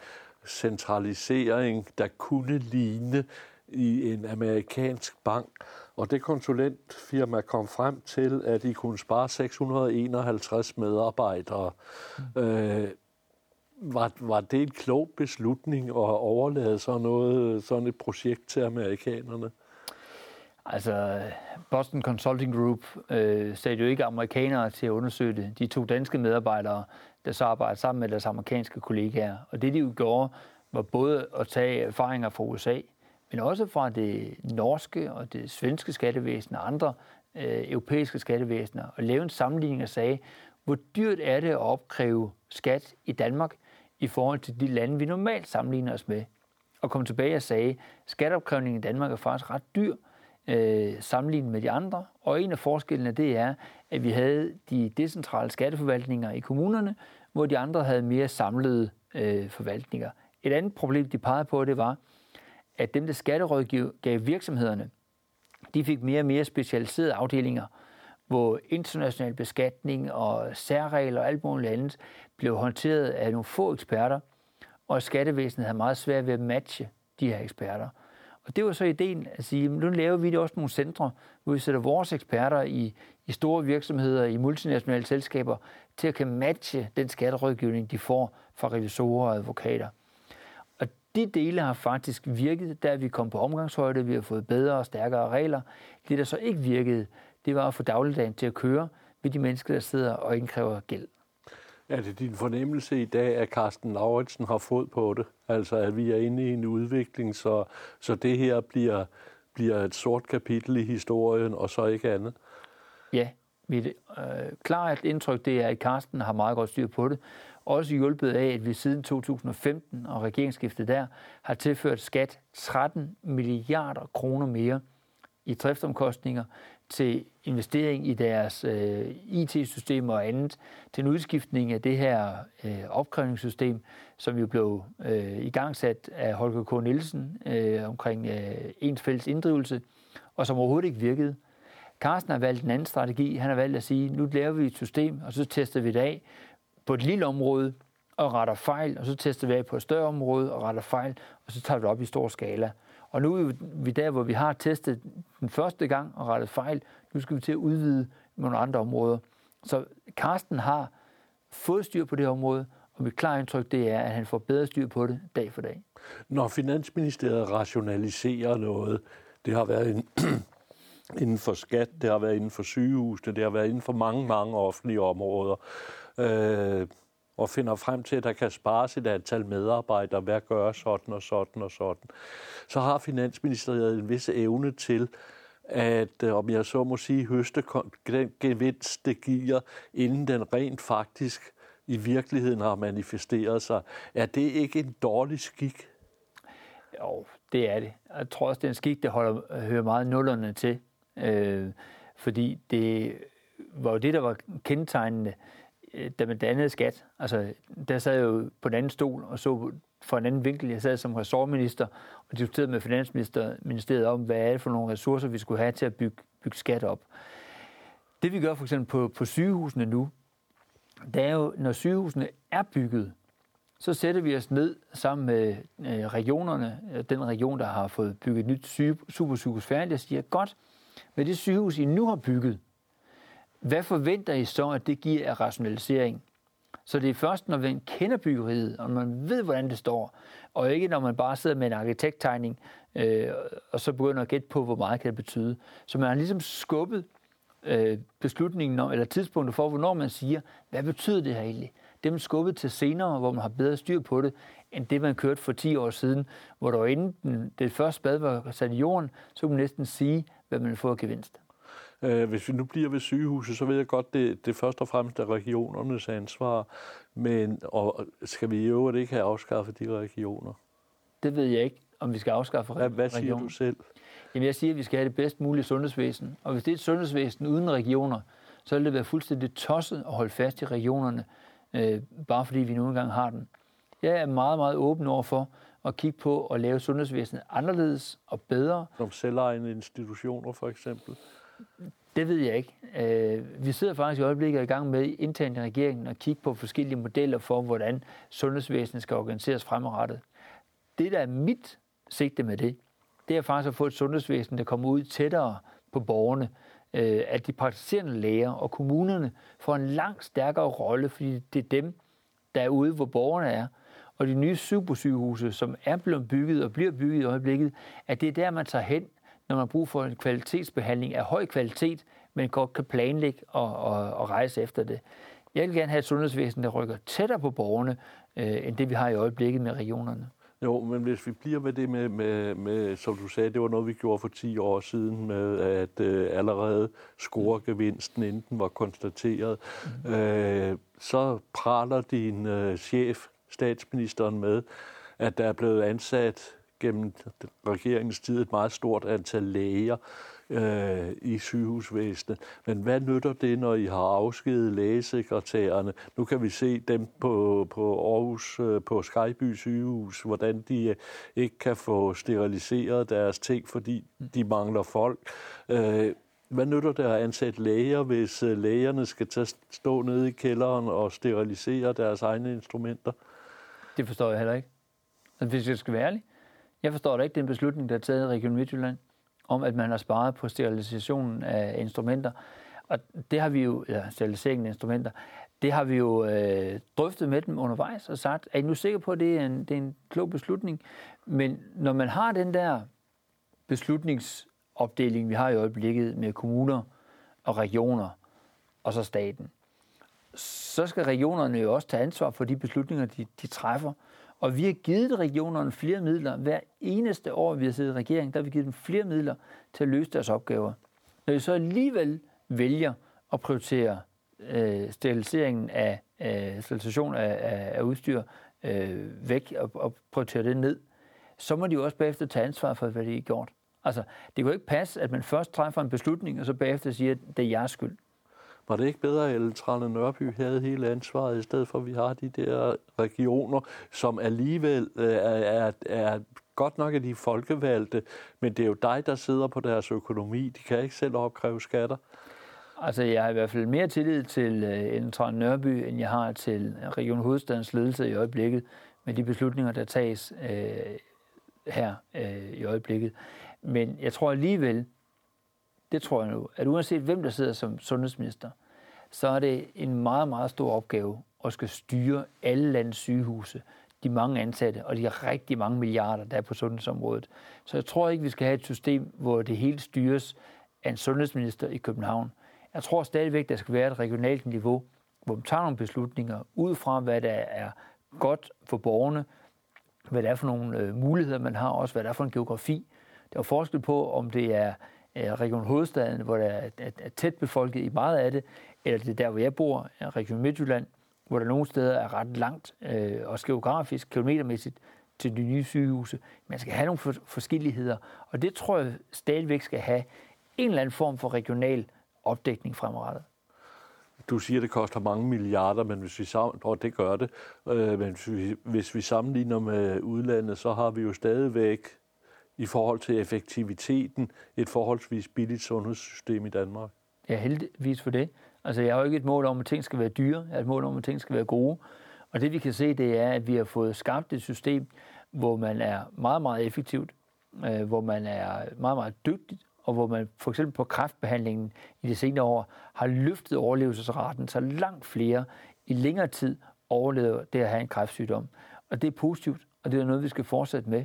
centralisering, der kunne ligne i en amerikansk bank. Og det konsulentfirma kom frem til, at de kunne spare 651 medarbejdere. Mm. Øh, var, var det en klog beslutning at overlade sådan, noget, sådan et projekt til amerikanerne? Altså, Boston Consulting Group øh, sagde jo ikke amerikanere til at undersøge det. De to danske medarbejdere, der så arbejdede sammen med deres amerikanske kollegaer. Og det, de jo gjorde, var både at tage erfaringer fra USA, men også fra det norske og det svenske skattevæsen og andre øh, europæiske skattevæsener, og lave en sammenligning og sagde, hvor dyrt er det at opkræve skat i Danmark i forhold til de lande, vi normalt sammenligner os med. Og kom tilbage og sagde, at skatteopkrævningen i Danmark er faktisk ret dyr øh, sammenlignet med de andre. Og en af forskellene det er, at vi havde de decentrale skatteforvaltninger i kommunerne, hvor de andre havde mere samlede øh, forvaltninger. Et andet problem, de pegede på, det var, at dem, der skatterådgav virksomhederne, de fik mere og mere specialiserede afdelinger, hvor international beskatning og særregler og alt muligt andet blev håndteret af nogle få eksperter, og skattevæsenet havde meget svært ved at matche de her eksperter. Og det var så ideen at sige, nu laver vi det også nogle centre, hvor vi sætter vores eksperter i, i store virksomheder, i multinationale selskaber, til at kan matche den skatterådgivning, de får fra revisorer og advokater. Og de dele har faktisk virket, da vi kom på omgangshøjde, vi har fået bedre og stærkere regler. Det, der så ikke virkede, det var at få dagligdagen til at køre ved de mennesker, der sidder og indkræver gæld. Er det din fornemmelse i dag, at Carsten Lauritsen har fået på det? Altså, at vi er inde i en udvikling, så, så det her bliver, bliver et sort kapitel i historien, og så ikke andet? Ja, mit øh, klart indtryk det er, at Carsten har meget godt styr på det. Også hjulpet af, at vi siden 2015 og regeringsskiftet der har tilført skat 13 milliarder kroner mere i driftsomkostninger til investering i deres øh, IT-systemer og andet, til en udskiftning af det her øh, opkrævningssystem, som jo blev øh, igangsat af Holger K. Nielsen øh, omkring øh, ens fælles inddrivelse, og som overhovedet ikke virkede. Carsten har valgt en anden strategi. Han har valgt at sige, nu laver vi et system, og så tester vi det af på et lille område, og retter fejl, og så tester vi af på et større område og retter fejl, og så tager vi det op i stor skala. Og nu er vi der, hvor vi har testet den første gang og rettet fejl. Nu skal vi til at udvide nogle andre områder. Så Karsten har fået styr på det her område, og mit klare indtryk det er, at han får bedre styr på det dag for dag. Når Finansministeriet rationaliserer noget, det har været en, inden for skat, det har været inden for sygehusene, det har været inden for mange, mange offentlige områder. Øh, og finder frem til, at der kan spares et antal medarbejdere, hvad gør sådan og sådan og sådan, så har Finansministeriet en vis evne til, at øh, om jeg så må sige, høste den gevinst, det giver, inden den rent faktisk i virkeligheden har manifesteret sig. Er det ikke en dårlig skik? Jo, det er det. Jeg tror også, det er en skik, der holder, hører meget nullerne til. Øh, fordi det var jo det, der var kendetegnende Øh, Øh, da man dannede skat, altså der sad jeg jo på en anden stol og så fra en anden vinkel. Jeg sad som ressortminister og diskuterede med Finansministeriet om, hvad er det for nogle ressourcer, vi skulle have til at bygge, bygge skat op. Det vi gør for eksempel på, på sygehusene nu, det er jo, når sygehusene er bygget, så sætter vi os ned sammen med øh, regionerne, øh, den region, der har fået bygget et nyt syge, supersygehus færdigt, og siger, godt, med det sygehus, I nu har bygget, hvad forventer I så, at det giver af rationalisering? Så det er først, når man kender byggeriet, og man ved, hvordan det står, og ikke når man bare sidder med en arkitekttegning, øh, og så begynder at gætte på, hvor meget kan det betyde. Så man har ligesom skubbet øh, beslutningen, om, eller tidspunktet for, hvornår man siger, hvad betyder det her egentlig? Det er man skubbet til senere, hvor man har bedre styr på det, end det, man kørte for 10 år siden, hvor der enten det første bad var sat i jorden, så kunne man næsten sige, hvad man får gevinst. Øh, hvis vi nu bliver ved sygehuset, så ved jeg godt, det, det først og fremmest er regionernes ansvar, men og skal vi i øvrigt ikke have afskaffet de regioner? Det ved jeg ikke, om vi skal afskaffe regioner. Hvad siger du selv? Jamen jeg siger, at vi skal have det bedst mulige sundhedsvæsen. Og hvis det er et sundhedsvæsen uden regioner, så vil det være fuldstændig tosset at holde fast i regionerne, øh, bare fordi vi nu engang har den. Jeg er meget, meget åben over for at kigge på at lave sundhedsvæsenet anderledes og bedre. Som selvejende institutioner for eksempel? Det ved jeg ikke. Øh, vi sidder faktisk i øjeblikket i gang med internt i regeringen at kigge på forskellige modeller for, hvordan sundhedsvæsenet skal organiseres fremadrettet. Det, der er mit sigte med det, det er faktisk at få et sundhedsvæsen, der kommer ud tættere på borgerne, øh, at de praktiserende læger og kommunerne får en langt stærkere rolle, fordi det er dem, der er ude, hvor borgerne er. Og de nye supersygehuse, som er blevet bygget og bliver bygget i øjeblikket, at det er der, man tager hen, når man har brug for en kvalitetsbehandling af høj kvalitet, men godt kan planlægge og, og, og rejse efter det. Jeg vil gerne have et sundhedsvæsen, der rykker tættere på borgerne, øh, end det vi har i øjeblikket med regionerne. Jo, men hvis vi bliver med det med, med, med, som du sagde, det var noget, vi gjorde for 10 år siden, med at øh, allerede score gevinsten, inden den var konstateret, mm. øh, så praler din øh, chef, statsministeren, med, at der er blevet ansat gennem regeringens tid et meget stort antal læger øh, i sygehusvæsenet. Men hvad nytter det, når I har afskedet lægesekretærerne? Nu kan vi se dem på, på Aarhus, øh, på Skyby sygehus, hvordan de øh, ikke kan få steriliseret deres ting, fordi de mangler folk. Øh, hvad nytter det at ansætte læger, hvis øh, lægerne skal tage, stå nede i kælderen og sterilisere deres egne instrumenter? Det forstår jeg heller ikke. Altså, hvis jeg skal være ærlig. Jeg forstår da ikke den beslutning, der er taget i Region Midtjylland om, at man har sparet på sterilisationen af instrumenter. Og det har vi jo, ja, steriliseringen af instrumenter, det har vi jo øh, drøftet med dem undervejs og sagt, er I nu sikre på, at det er, en, det er en klog beslutning? Men når man har den der beslutningsopdeling, vi har i øjeblikket med kommuner og regioner og så staten, så skal regionerne jo også tage ansvar for de beslutninger, de, de træffer. Og vi har givet regionerne flere midler. Hver eneste år, vi har siddet i regering, der har vi givet dem flere midler til at løse deres opgaver. Når de så alligevel vælger at prioritere øh, steriliseringen af øh, sterilisation af, af, af udstyr øh, væk og, og prioritere det ned, så må de jo også bagefter tage ansvar for, hvad de har gjort. Altså, det kan jo ikke passe, at man først træffer en beslutning, og så bagefter siger, at det er jeres skyld. Var det ikke bedre, at Ellen Trane Nørby havde hele ansvaret, i stedet for at vi har de der regioner, som alligevel øh, er, er, er godt nok af de folkevalgte, men det er jo dig, der sidder på deres økonomi. De kan ikke selv opkræve skatter. Altså, jeg har i hvert fald mere tillid til øh, Ellen Trane Nørby, end jeg har til Region Hovedstadens ledelse i øjeblikket, med de beslutninger, der tages øh, her øh, i øjeblikket. Men jeg tror alligevel, det tror jeg nu, at uanset hvem der sidder som sundhedsminister, så er det en meget, meget stor opgave at skal styre alle landets sygehuse, de mange ansatte og de rigtig mange milliarder, der er på sundhedsområdet. Så jeg tror ikke, vi skal have et system, hvor det hele styres af en sundhedsminister i København. Jeg tror stadigvæk, der skal være et regionalt niveau, hvor man tager nogle beslutninger ud fra, hvad der er godt for borgerne, hvad det er for nogle øh, muligheder, man har, også hvad det er for en geografi. Der er forskel på, om det er Øh, Region Hovedstaden, hvor der er, tæt befolket i meget af det, eller det er der, hvor jeg bor, Region Midtjylland, hvor der nogle steder er ret langt, øh, også geografisk, kilometermæssigt, til de nye sygehuse. Man skal have nogle for, forskelligheder, og det tror jeg stadigvæk skal have en eller anden form for regional opdækning fremadrettet. Du siger, det koster mange milliarder, men hvis vi sammen, og det gør det, øh, men hvis vi, hvis vi sammenligner med udlandet, så har vi jo stadigvæk i forhold til effektiviteten et forholdsvis billigt sundhedssystem i Danmark. Ja, heldigvis for det. Altså, jeg har jo ikke et mål om, at ting skal være dyre. Jeg har et mål om, at ting skal være gode. Og det vi kan se, det er, at vi har fået skabt et system, hvor man er meget, meget effektivt, øh, hvor man er meget, meget dygtig, og hvor man for eksempel på kræftbehandlingen i de senere år har løftet overlevelsesraten, så langt flere i længere tid overlever det at have en kræftsygdom. Og det er positivt, og det er noget, vi skal fortsætte med.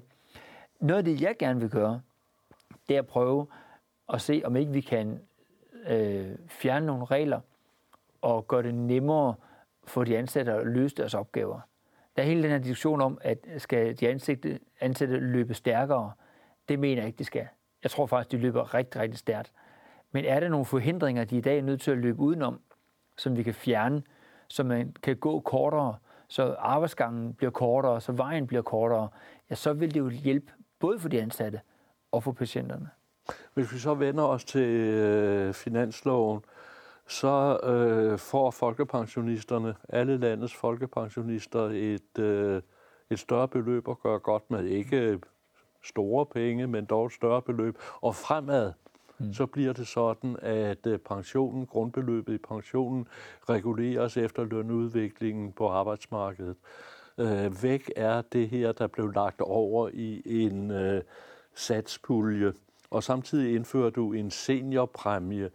Noget af det, jeg gerne vil gøre, det er at prøve at se, om ikke vi kan øh, fjerne nogle regler og gøre det nemmere for de ansatte at løse deres opgaver. Der er hele den her diskussion om, at skal de ansatte, ansatte løbe stærkere. Det mener jeg ikke, de skal. Jeg tror faktisk, de løber rigtig, rigtig stærkt. Men er der nogle forhindringer, de i dag er nødt til at løbe udenom, som vi kan fjerne, så man kan gå kortere, så arbejdsgangen bliver kortere, så vejen bliver kortere, ja, så vil det jo hjælpe både for de ansatte og for patienterne. Hvis vi så vender os til øh, finansloven, så øh, får folkepensionisterne, alle landets folkepensionister, et, øh, et større beløb at gøre godt med. Ikke store penge, men dog et større beløb. Og fremad, mm. så bliver det sådan, at øh, pensionen, grundbeløbet i pensionen, reguleres efter lønudviklingen på arbejdsmarkedet. Øh, væk er det her, der blev lagt over i en øh, satspulje, og samtidig indfører du en seniorpræmie.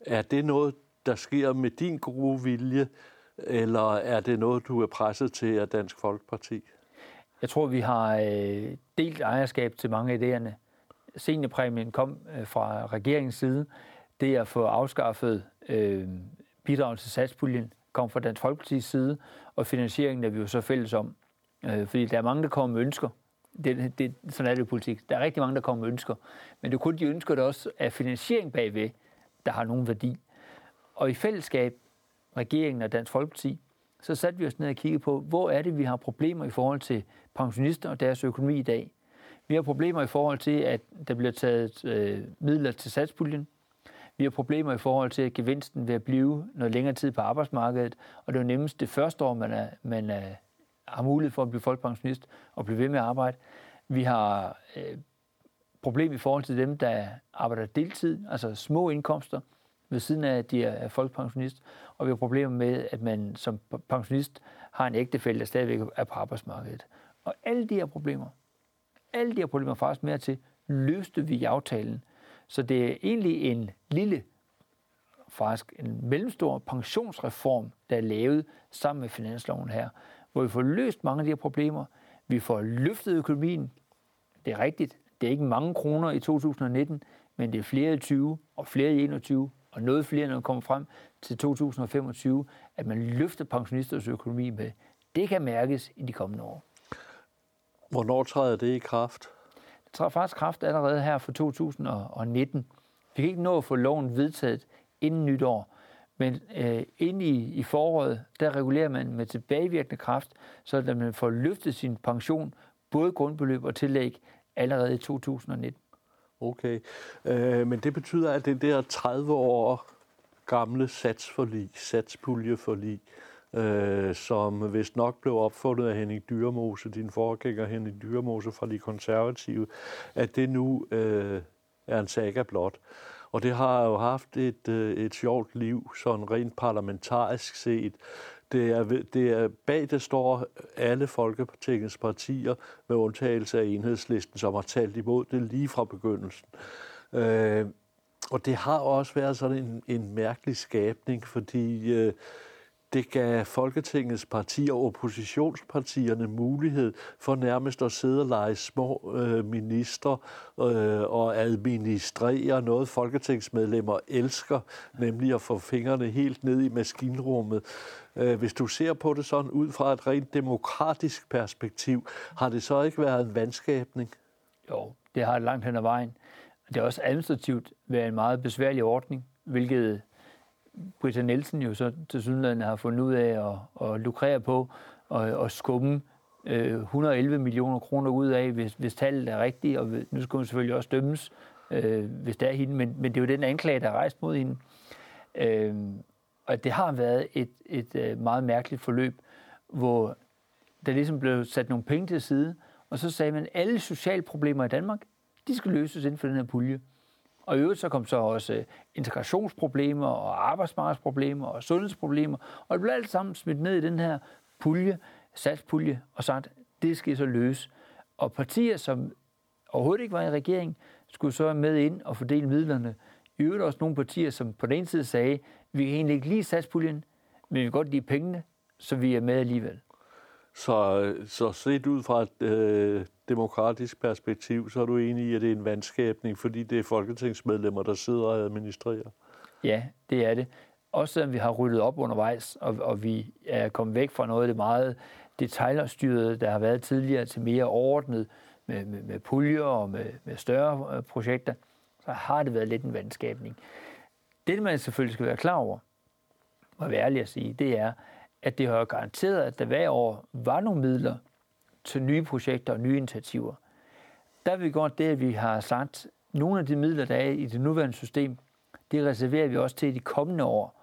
Er det noget, der sker med din gode vilje, eller er det noget, du er presset til af Dansk Folkeparti? Jeg tror, vi har øh, delt ejerskab til mange af idéerne. Seniorpræmien kom øh, fra regeringens side. Det at få afskaffet øh, bidrag til satspuljen kom fra Dansk Folkeparti's side, og finansieringen er vi jo så fælles om. Øh, fordi der er mange, der kommer med ønsker. Det, det, sådan er det i politik. Der er rigtig mange, der kommer med ønsker. Men det er kun de ønsker, der også er finansiering bagved, der har nogen værdi. Og i fællesskab, regeringen og Dansk Folkeparti, så satte vi os ned og kiggede på, hvor er det, vi har problemer i forhold til pensionister og deres økonomi i dag. Vi har problemer i forhold til, at der bliver taget øh, midler til satspuljen. Vi har problemer i forhold til, at gevinsten at blive noget længere tid på arbejdsmarkedet, og det er jo nemmest det første år, man, er, man er, har mulighed for at blive folkepensionist og blive ved med at arbejde. Vi har øh, problem i forhold til dem, der arbejder deltid, altså små indkomster – ved siden af, at de er folkepensionist, og vi har problemer med, at man som pensionist har en ægtefælle, der stadigvæk er på arbejdsmarkedet. Og alle de her problemer, alle de her problemer faktisk mere til, løste vi i aftalen. Så det er egentlig en lille, faktisk en mellemstor pensionsreform, der er lavet sammen med finansloven her, hvor vi får løst mange af de her problemer. Vi får løftet økonomien. Det er rigtigt. Det er ikke mange kroner i 2019, men det er flere i 20 og flere i 21 og noget flere, når man kommer frem til 2025, at man løfter pensionisters økonomi med. Det kan mærkes i de kommende år. Hvornår træder det i kraft? Træder faktisk kraft allerede her for 2019. Vi kan ikke nå at få loven vedtaget inden nytår, men øh, inde i, i foråret, der regulerer man med tilbagevirkende kraft, så at man får løftet sin pension, både grundbeløb og tillæg, allerede i 2019. Okay, øh, men det betyder, at det der 30 år gamle satsforlig, satspuljeforlig, øh, som vist nok blev opfundet af Henning Dyrmose, din forgænger Henning Dyrmose fra de konservative, at det nu øh, er en saga blot. Og det har jo haft et, øh, et sjovt liv, sådan rent parlamentarisk set. Det er, det er, bag det står alle Folketingets partier, med undtagelse af enhedslisten, som har talt imod det lige fra begyndelsen. Øh, og det har også været sådan en, en mærkelig skabning, fordi øh, det gav Folketingets partier og oppositionspartierne mulighed for nærmest at sidde og lege små øh, minister øh, og administrere noget, folketingsmedlemmer elsker, nemlig at få fingrene helt ned i maskinrummet. Øh, hvis du ser på det sådan ud fra et rent demokratisk perspektiv, har det så ikke været en vandskabning? Jo, det har det langt hen ad vejen. Det er også administrativt været en meget besværlig ordning, hvilket Britta Nielsen jo så til synligheden har fundet ud af at, at lukrere på og, og skumme øh, 111 millioner kroner ud af, hvis, hvis tallet er rigtigt, og nu skal hun selvfølgelig også dømmes, øh, hvis det er hende, men, men det er jo den anklage, der er rejst mod hende. Øh, og det har været et, et, øh, meget mærkeligt forløb, hvor der ligesom blev sat nogle penge til side, og så sagde man, at alle sociale problemer i Danmark, de skal løses inden for den her pulje. Og i øvrigt så kom så også øh, integrationsproblemer og arbejdsmarkedsproblemer og sundhedsproblemer, og det blev alt sammen smidt ned i den her pulje, satspulje, og sagt, det skal så løse. Og partier, som overhovedet ikke var i regering, skulle så med ind og fordele midlerne. I øvrigt også nogle partier, som på den ene side sagde, vi kan egentlig ikke lide satspuljen, men vi kan godt lide pengene, så vi er med alligevel. Så, øh, så set ud fra øh, demokratisk perspektiv, så er du enig i, at det er en vandskabning, fordi det er folketingsmedlemmer, der sidder og administrerer? Ja, det er det. Også selvom vi har ryddet op undervejs, og, og vi er kommet væk fra noget af det meget detaljerstyrede, der har været tidligere, til mere overordnet med, med, med puljer og med, med større øh, projekter, så har det været lidt en vandskabning. Det, man selvfølgelig skal være klar over, og være ærlig at sige, det er, at det har garanteret, at der hver år var nogle midler til nye projekter og nye initiativer. Der vil vi godt det, at vi har sagt, at nogle af de midler, der er i det nuværende system, det reserverer vi også til de kommende år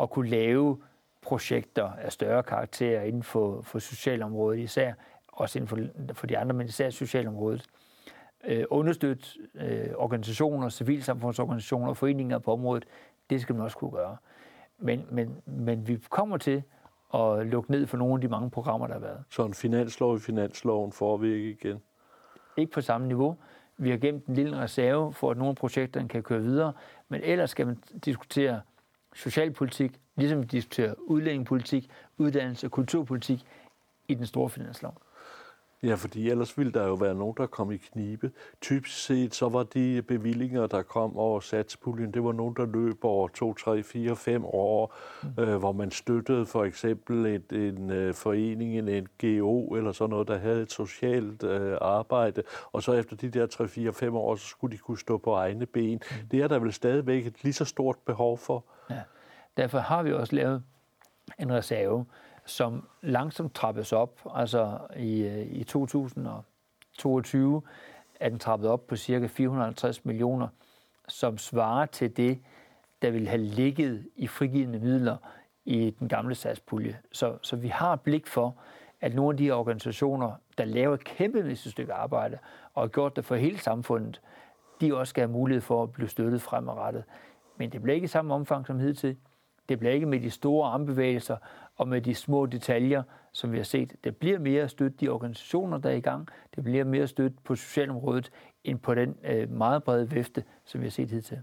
at kunne lave projekter af større karakter inden for, for socialområdet især, også inden for, for de andre, men især socialområdet. Øh, understøtte øh, organisationer, civilsamfundsorganisationer og foreninger på området, det skal man også kunne gøre. Men, men, men vi kommer til at lukke ned for nogle af de mange programmer, der har været. Så en finanslov i finansloven får vi ikke igen? Ikke på samme niveau. Vi har gemt en lille reserve for, at nogle af projekterne kan køre videre, men ellers skal man diskutere socialpolitik, ligesom vi diskuterer udlændingepolitik, uddannelse og kulturpolitik i den store finanslov. Ja, fordi ellers ville der jo være nogen, der kom i knibe. Typisk set, så var de bevillinger, der kom over satspuljen, det var nogen, der løb over 2, 3, 4, 5 år, mm. øh, hvor man støttede for eksempel et, en øh, forening, en NGO eller sådan noget, der havde et socialt øh, arbejde, og så efter de der 3, 4, 5 år, så skulle de kunne stå på egne ben. Mm. Det er der vel stadigvæk et lige så stort behov for. Ja. Derfor har vi også lavet en reserve, som langsomt trappes op. Altså i, øh, i 2022 er den trappet op på cirka 450 millioner, som svarer til det, der vil have ligget i frigivende midler i den gamle satspulje. Så, så vi har blik for, at nogle af de organisationer, der laver et kæmpemæssigt stykke arbejde og har gjort det for hele samfundet, de også skal have mulighed for at blive støttet fremadrettet. Men det bliver ikke i samme omfang som hidtil. Det bliver ikke med de store armbevægelser og med de små detaljer, som vi har set. Det bliver mere støtte de organisationer, der er i gang. Det bliver mere støtte på socialområdet, end på den øh, meget brede vifte, som vi har set hidtil.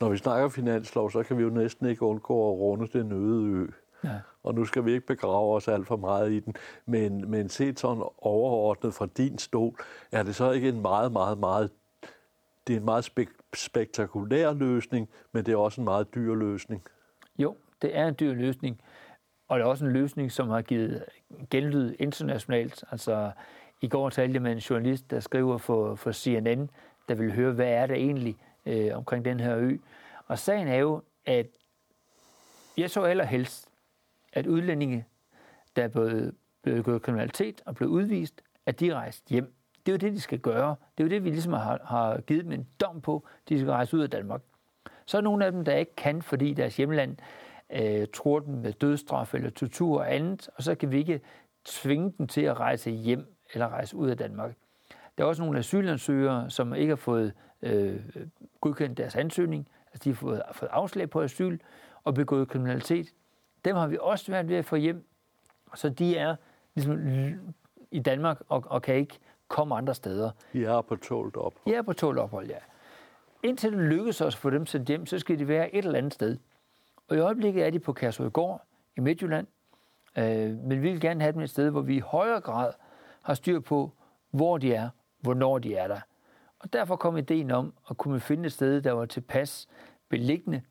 Når vi snakker finanslov, så kan vi jo næsten ikke undgå at runde den øde ø. Ja. Og nu skal vi ikke begrave os alt for meget i den, men, men set sådan overordnet fra din stol, er det så ikke en meget, meget, meget, det er en meget spek- spektakulær løsning, men det er også en meget dyr løsning. Jo, det er en dyr løsning, og det er også en løsning, som har givet genlyd internationalt. Altså, i går talte jeg med en journalist, der skriver for, for CNN, der vil høre, hvad er det egentlig øh, omkring den her ø. Og sagen er jo, at jeg så allerhelst, at udlændinge, der er blevet, blevet gået kriminalitet og blevet udvist, at de rejst hjem. Det er jo det, de skal gøre. Det er jo det, vi ligesom har, har givet dem en dom på. De skal rejse ud af Danmark. Så er nogle af dem, der ikke kan, fordi deres hjemland øh, tror dem med dødstraf eller tortur og andet, og så kan vi ikke tvinge dem til at rejse hjem eller rejse ud af Danmark. Der er også nogle asylansøgere, som ikke har fået øh, godkendt deres ansøgning, altså de har fået, fået afslag på asyl og begået kriminalitet. Dem har vi også svært ved at få hjem, så de er ligesom i Danmark og, og kan ikke komme andre steder. De er på tålt ophold. De er på tålt ophold, ja. Indtil det lykkes os at få dem sendt hjem, så skal de være et eller andet sted. Og i øjeblikket er de på Kærsødgård i Midtjylland. Øh, men vi vil gerne have dem et sted, hvor vi i højere grad har styr på, hvor de er, hvornår de er der. Og derfor kom ideen om at kunne finde et sted, der var tilpas beliggende,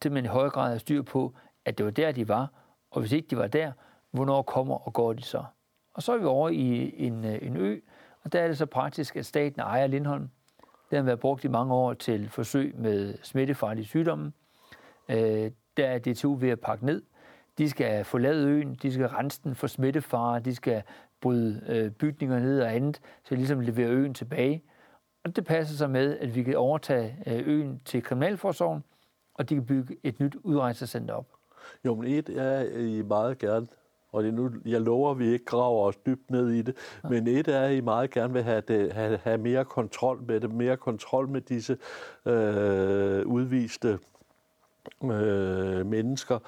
til man i højere grad har styr på, at det var der, de var. Og hvis ikke de var der, hvornår kommer og går de så? Og så er vi over i en, øh, en ø, og der er det så praktisk, at staten ejer Lindholm. Den har været brugt i mange år til forsøg med smittefarlige sygdomme. Øh, der er DTU ved at pakke ned. De skal forlade øen, de skal rense den for smittefare, de skal bryde øh, bygninger ned og andet, så ligesom levere øen tilbage. Og det passer sig med, at vi kan overtage øh, øen til Kriminalforsorgen, og de kan bygge et nyt udrejsecenter op. Jo, men et er I meget gerne, og det nu, jeg lover, at vi ikke graver os dybt ned i det, ja. men et er, at I meget gerne vil have, det, have, have mere kontrol med det, mere kontrol med disse øh, udviste øh, mennesker.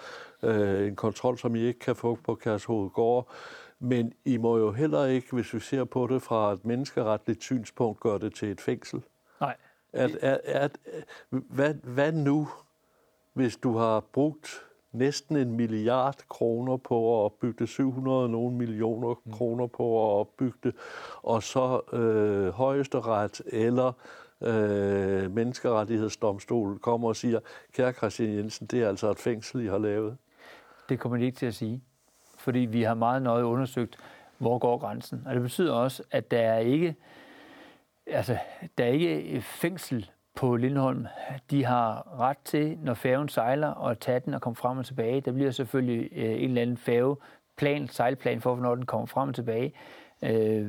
Øh, en kontrol, som I ikke kan få på Kærshovedgård. Men I må jo heller ikke, hvis vi ser på det fra et menneskeretligt synspunkt, gøre det til et fængsel. Nej. At, at, at, hvad, hvad nu, hvis du har brugt næsten en milliard kroner på at opbygge det, 700 nogle millioner mm. kroner på at opbygge det, og så øh, højesteret eller øh, menneskerettighedsdomstol kommer og siger, kære Christian Jensen, det er altså et fængsel, I har lavet? Det kommer de ikke til at sige, fordi vi har meget nøje undersøgt, hvor går grænsen. Og det betyder også, at der er ikke, altså, der er ikke fængsel på Lindholm. De har ret til, når færgen sejler, at tage den og komme frem og tilbage. Der bliver selvfølgelig øh, en eller anden færgeplan, sejlplan for, hvornår den kommer frem og tilbage. Øh,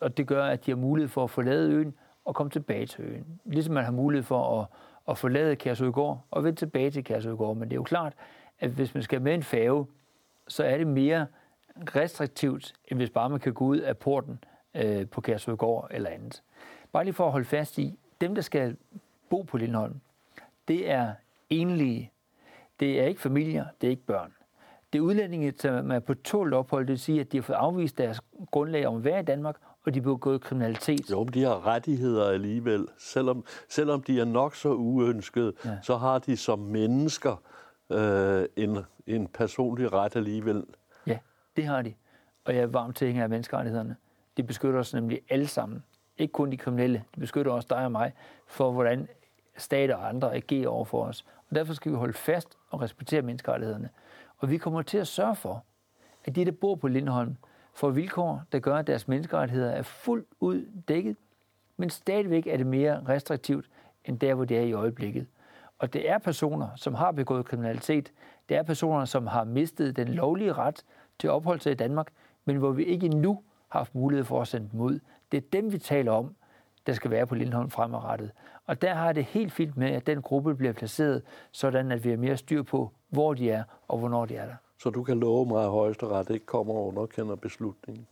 og det gør, at de har mulighed for at forlade øen og komme tilbage til øen. Ligesom man har mulighed for at, at forlade Kærsødgård og vende tilbage til Kærsødgård. Men det er jo klart, at hvis man skal med en færge, så er det mere restriktivt, end hvis bare man kan gå ud af porten øh, på Kærsødgård eller andet. Bare lige for at holde fast i, dem, der skal bo på Lindholm, det er enlige. Det er ikke familier, det er ikke børn. Det er udlændinge, som er på tålt ophold, det vil sige, at de har fået afvist deres grundlag om at være i Danmark, og de begået kriminalitet. Jo, de har rettigheder alligevel. Selvom, selvom de er nok så uønskede, ja. så har de som mennesker øh, en, en personlig ret alligevel. Ja, det har de. Og jeg er varmt tilhænger af menneskerettighederne. De beskytter os nemlig alle sammen. Ikke kun de kriminelle. De beskytter også dig og mig for, hvordan stater og andre agerer over for os. Og derfor skal vi holde fast og respektere menneskerettighederne. Og vi kommer til at sørge for, at de, der bor på Lindholm, får vilkår, der gør, at deres menneskerettigheder er fuldt ud dækket, men stadigvæk er det mere restriktivt, end der, hvor det er i øjeblikket. Og det er personer, som har begået kriminalitet. Det er personer, som har mistet den lovlige ret til opholdelse i Danmark, men hvor vi ikke endnu har haft mulighed for at sende dem ud. Det er dem, vi taler om, der skal være på Lindholm fremadrettet. Og der har det helt fint med, at den gruppe bliver placeret, sådan at vi har mere styr på, hvor de er og hvornår de er der. Så du kan love mig, at højesteret ikke kommer og underkender beslutningen?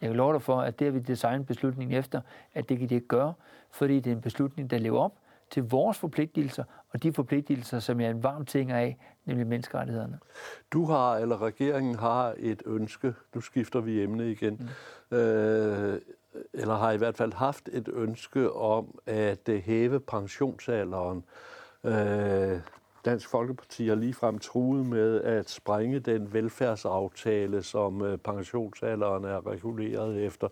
Jeg kan love dig for, at det har vi designet beslutningen efter, at det kan de ikke gøre, fordi det er en beslutning, der lever op til vores forpligtelser, og de forpligtelser, som jeg er en varm ting af, nemlig menneskerettighederne. Du har, eller regeringen har et ønske, nu skifter vi emne igen, mm. øh, eller har i hvert fald haft et ønske om at hæve pensionsalderen. Øh, Dansk Folkeparti har ligefrem truet med at sprænge den velfærdsaftale, som øh, pensionsalderen er reguleret efter.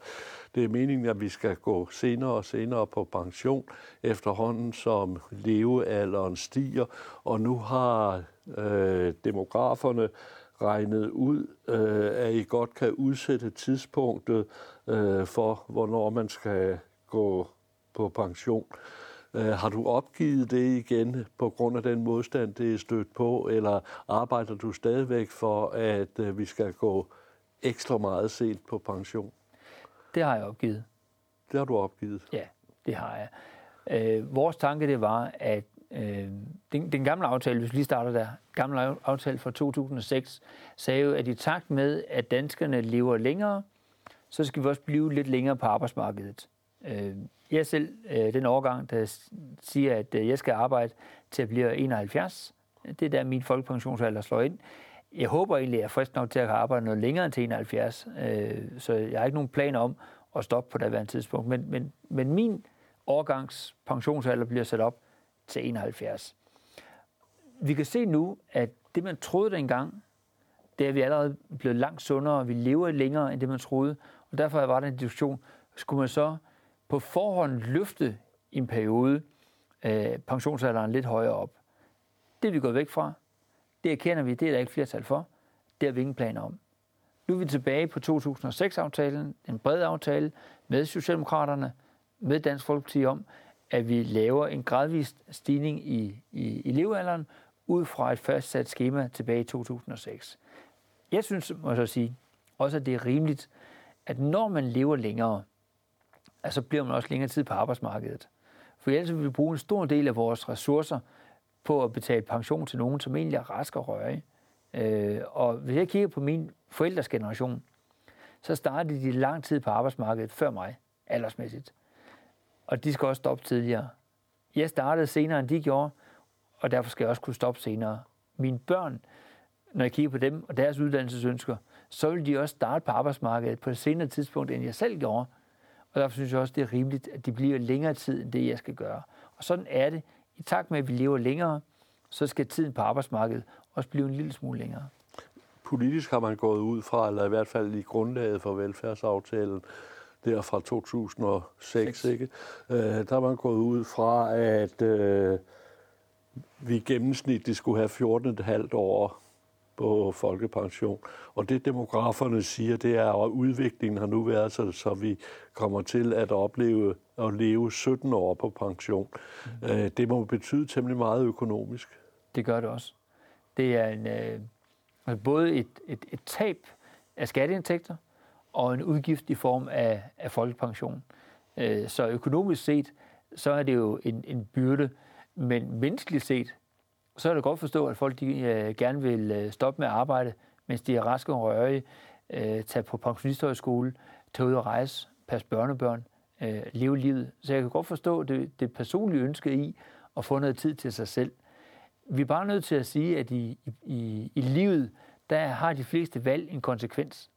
Det er meningen, at vi skal gå senere og senere på pension, efterhånden som levealderen stiger, og nu har øh, demograferne regnet ud, øh, at I godt kan udsætte tidspunktet øh, for, hvornår man skal gå på pension. Øh, har du opgivet det igen på grund af den modstand, det er stødt på, eller arbejder du stadigvæk for, at øh, vi skal gå ekstra meget sent på pension? Det har jeg opgivet. Det har du opgivet? Ja, det har jeg. Øh, vores tanke det var, at øh, den, den gamle aftale, hvis vi lige starter der, gamle aftale fra 2006, sagde jo, at i takt med, at danskerne lever længere, så skal vi også blive lidt længere på arbejdsmarkedet. Øh, jeg selv øh, den overgang, der siger, at øh, jeg skal arbejde til at blive 71. Det er der, min folkepensionsalder slår ind. Jeg håber egentlig, at jeg er frisk nok til at arbejde noget længere end til 71, øh, så jeg har ikke nogen planer om at stoppe på det tidspunkt. Men, men, men min årgangs pensionsalder bliver sat op til 71. Vi kan se nu, at det, man troede dengang, det er, at vi allerede blevet langt sundere, og vi lever længere end det, man troede. Og derfor var der en diskussion, skulle man så på forhånd løfte i en periode øh, pensionsalderen lidt højere op. Det er vi gået væk fra. Det erkender vi, det er der ikke flertal for. Det har vi ingen planer om. Nu er vi tilbage på 2006-aftalen, en bred aftale med Socialdemokraterne, med Dansk Folkeparti om, at vi laver en gradvis stigning i, i, i levealderen ud fra et fastsat schema tilbage i 2006. Jeg synes, må jeg så sige, også at det er rimeligt, at når man lever længere, så bliver man også længere tid på arbejdsmarkedet. For ellers vil vi bruge en stor del af vores ressourcer på at betale pension til nogen, som egentlig er rask og røge. Øh, og hvis jeg kigger på min forældres generation, så startede de lang tid på arbejdsmarkedet før mig, aldersmæssigt. Og de skal også stoppe tidligere. Jeg startede senere, end de gjorde, og derfor skal jeg også kunne stoppe senere. Mine børn, når jeg kigger på dem og deres uddannelsesønsker, så vil de også starte på arbejdsmarkedet på et senere tidspunkt, end jeg selv gjorde. Og derfor synes jeg også, det er rimeligt, at de bliver længere tid, end det, jeg skal gøre. Og sådan er det. I takt med, at vi lever længere, så skal tiden på arbejdsmarkedet også blive en lille smule længere. Politisk har man gået ud fra, eller i hvert fald i grundlaget for velfærdsaftalen, der fra 2006, 6. ikke? Øh, der er man gået ud fra, at øh, vi gennemsnitligt skulle have 14,5 år på folkepension. Og det demograferne siger, det er, at udviklingen har nu været så, så vi kommer til at opleve at leve 17 år på pension. Mm. Øh, det må betyde temmelig meget økonomisk. Det gør det også. Det er en, øh, altså både et, et, et tab af skatteindtægter og en udgift i form af, af folkepension. Øh, så økonomisk set, så er det jo en, en byrde, men menneskeligt set, så er det godt forstå, at folk de, øh, gerne vil øh, stoppe med at arbejde, mens de er raske og rørige, øh, tage på pensionisthøjskole, tage ud og rejse, passe børnebørn, øh, leve livet. Så jeg kan godt forstå det, det personlige ønske i at få noget tid til sig selv. Vi er bare nødt til at sige, at i, i, i livet, der har de fleste valg en konsekvens.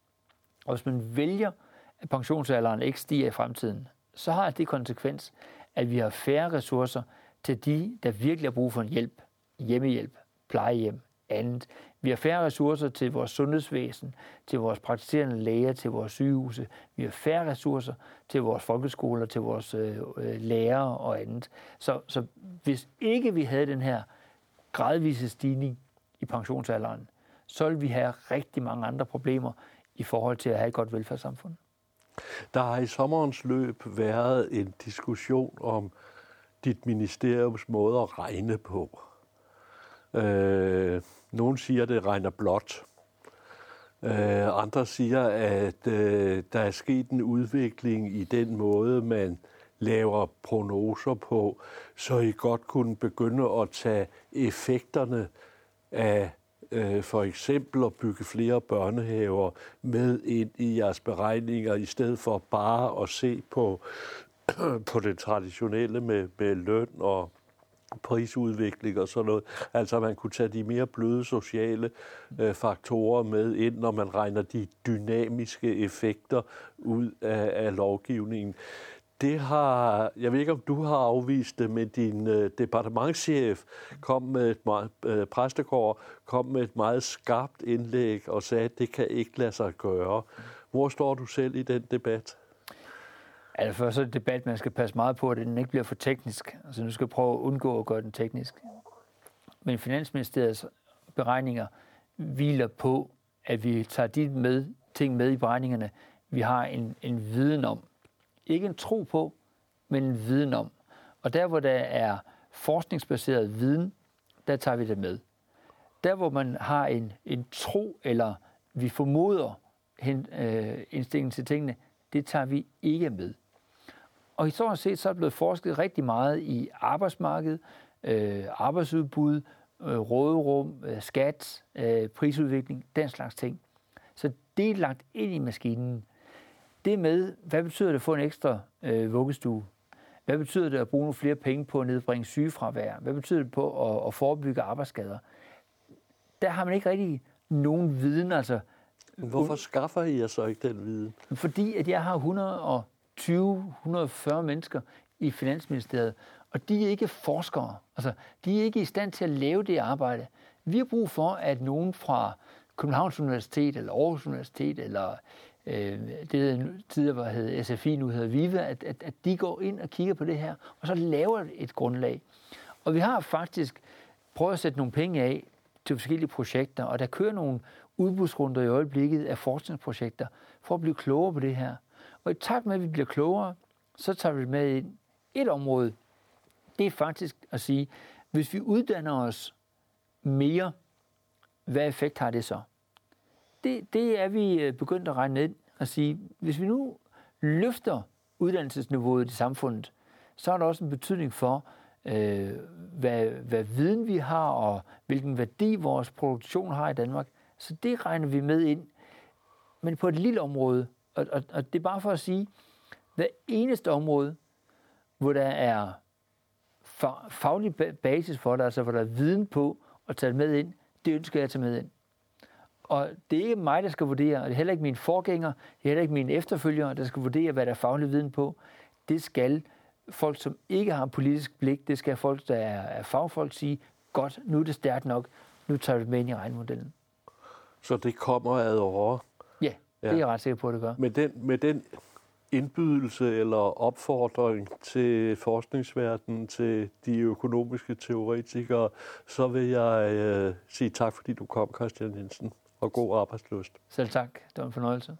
Og hvis man vælger, at pensionsalderen ikke stiger i fremtiden, så har det konsekvens, at vi har færre ressourcer til de, der virkelig har brug for en hjælp hjemmehjælp, plejehjem, andet. Vi har færre ressourcer til vores sundhedsvæsen, til vores praktiserende læger, til vores sygehuse. Vi har færre ressourcer til vores folkeskoler, til vores øh, øh, lærere og andet. Så, så hvis ikke vi havde den her gradvise stigning i pensionsalderen, så ville vi have rigtig mange andre problemer i forhold til at have et godt velfærdssamfund. Der har i sommerens løb været en diskussion om dit ministeriums måde at regne på. Øh, nogle siger, at det regner blåt. Øh, andre siger, at øh, der er sket en udvikling i den måde, man laver prognoser på, så I godt kunne begynde at tage effekterne af øh, for eksempel at bygge flere børnehaver med ind i jeres beregninger, i stedet for bare at se på, på det traditionelle med, med løn og prisudvikling og sådan noget. Altså man kunne tage de mere bløde sociale øh, faktorer med ind, når man regner de dynamiske effekter ud af, af lovgivningen. Det har, jeg ved ikke om du har afvist det, men din øh, departementschef kom med et meget, øh, præstegård kom med et meget skarpt indlæg og sagde, at det kan ikke lade sig gøre. Hvor står du selv i den debat? Altså først så er det debat, man skal passe meget på, at den ikke bliver for teknisk. Altså nu skal jeg prøve at undgå at gøre den teknisk. Men Finansministeriets beregninger hviler på, at vi tager de med, ting med i beregningerne, vi har en, en viden om. Ikke en tro på, men en viden om. Og der, hvor der er forskningsbaseret viden, der tager vi det med. Der, hvor man har en, en tro, eller vi formoder hen, øh, indstillingen til tingene, det tager vi ikke med. Og historisk set så er der blevet forsket rigtig meget i arbejdsmarkedet, øh, arbejdsudbud, øh, råderum, øh, skat, øh, prisudvikling, den slags ting. Så det er lagt ind i maskinen. Det med, hvad betyder det at få en ekstra øh, vuggestue? Hvad betyder det at bruge nogle flere penge på at nedbringe sygefravær? Hvad betyder det på at, at forebygge arbejdsskader? Der har man ikke rigtig nogen viden. Altså, Hvorfor skaffer I jer så ikke den viden? Fordi at jeg har 100 120-140 mennesker i Finansministeriet, og de er ikke forskere. Altså, de er ikke i stand til at lave det arbejde. Vi har brug for, at nogen fra Københavns Universitet, eller Aarhus Universitet, eller øh, det tidligere hed SFI, nu hedder VIVA, at, at, at de går ind og kigger på det her, og så laver et grundlag. Og vi har faktisk prøvet at sætte nogle penge af til forskellige projekter, og der kører nogle udbudsrunder i øjeblikket af forskningsprojekter for at blive klogere på det her. Og i takt med, at vi bliver klogere, så tager vi med ind et område. Det er faktisk at sige, hvis vi uddanner os mere, hvad effekt har det så? Det, det er vi øh, begyndt at regne ned og sige, hvis vi nu løfter uddannelsesniveauet i samfundet, så har der også en betydning for, øh, hvad, hvad viden vi har, og hvilken værdi vores produktion har i Danmark. Så det regner vi med ind. Men på et lille område, og, og, og det er bare for at sige, hver eneste område, hvor der er faglig basis for det, altså hvor der er viden på at tage det med ind, det ønsker jeg at tage med ind. Og det er ikke mig, der skal vurdere, og det er heller ikke mine forgængere, det er heller ikke mine efterfølgere, der skal vurdere, hvad der er faglig viden på. Det skal folk, som ikke har politisk blik, det skal folk, der er fagfolk sige, godt, nu er det stærkt nok, nu tager vi det med ind i regnmodellen. Så det kommer ad over? Ja, det er jeg ret sikker på, at det gør. Med den, med den indbydelse eller opfordring til forskningsverdenen, til de økonomiske teoretikere, så vil jeg øh, sige tak, fordi du kom, Christian Jensen, og god arbejdsløst. Selv tak. Det var en fornøjelse.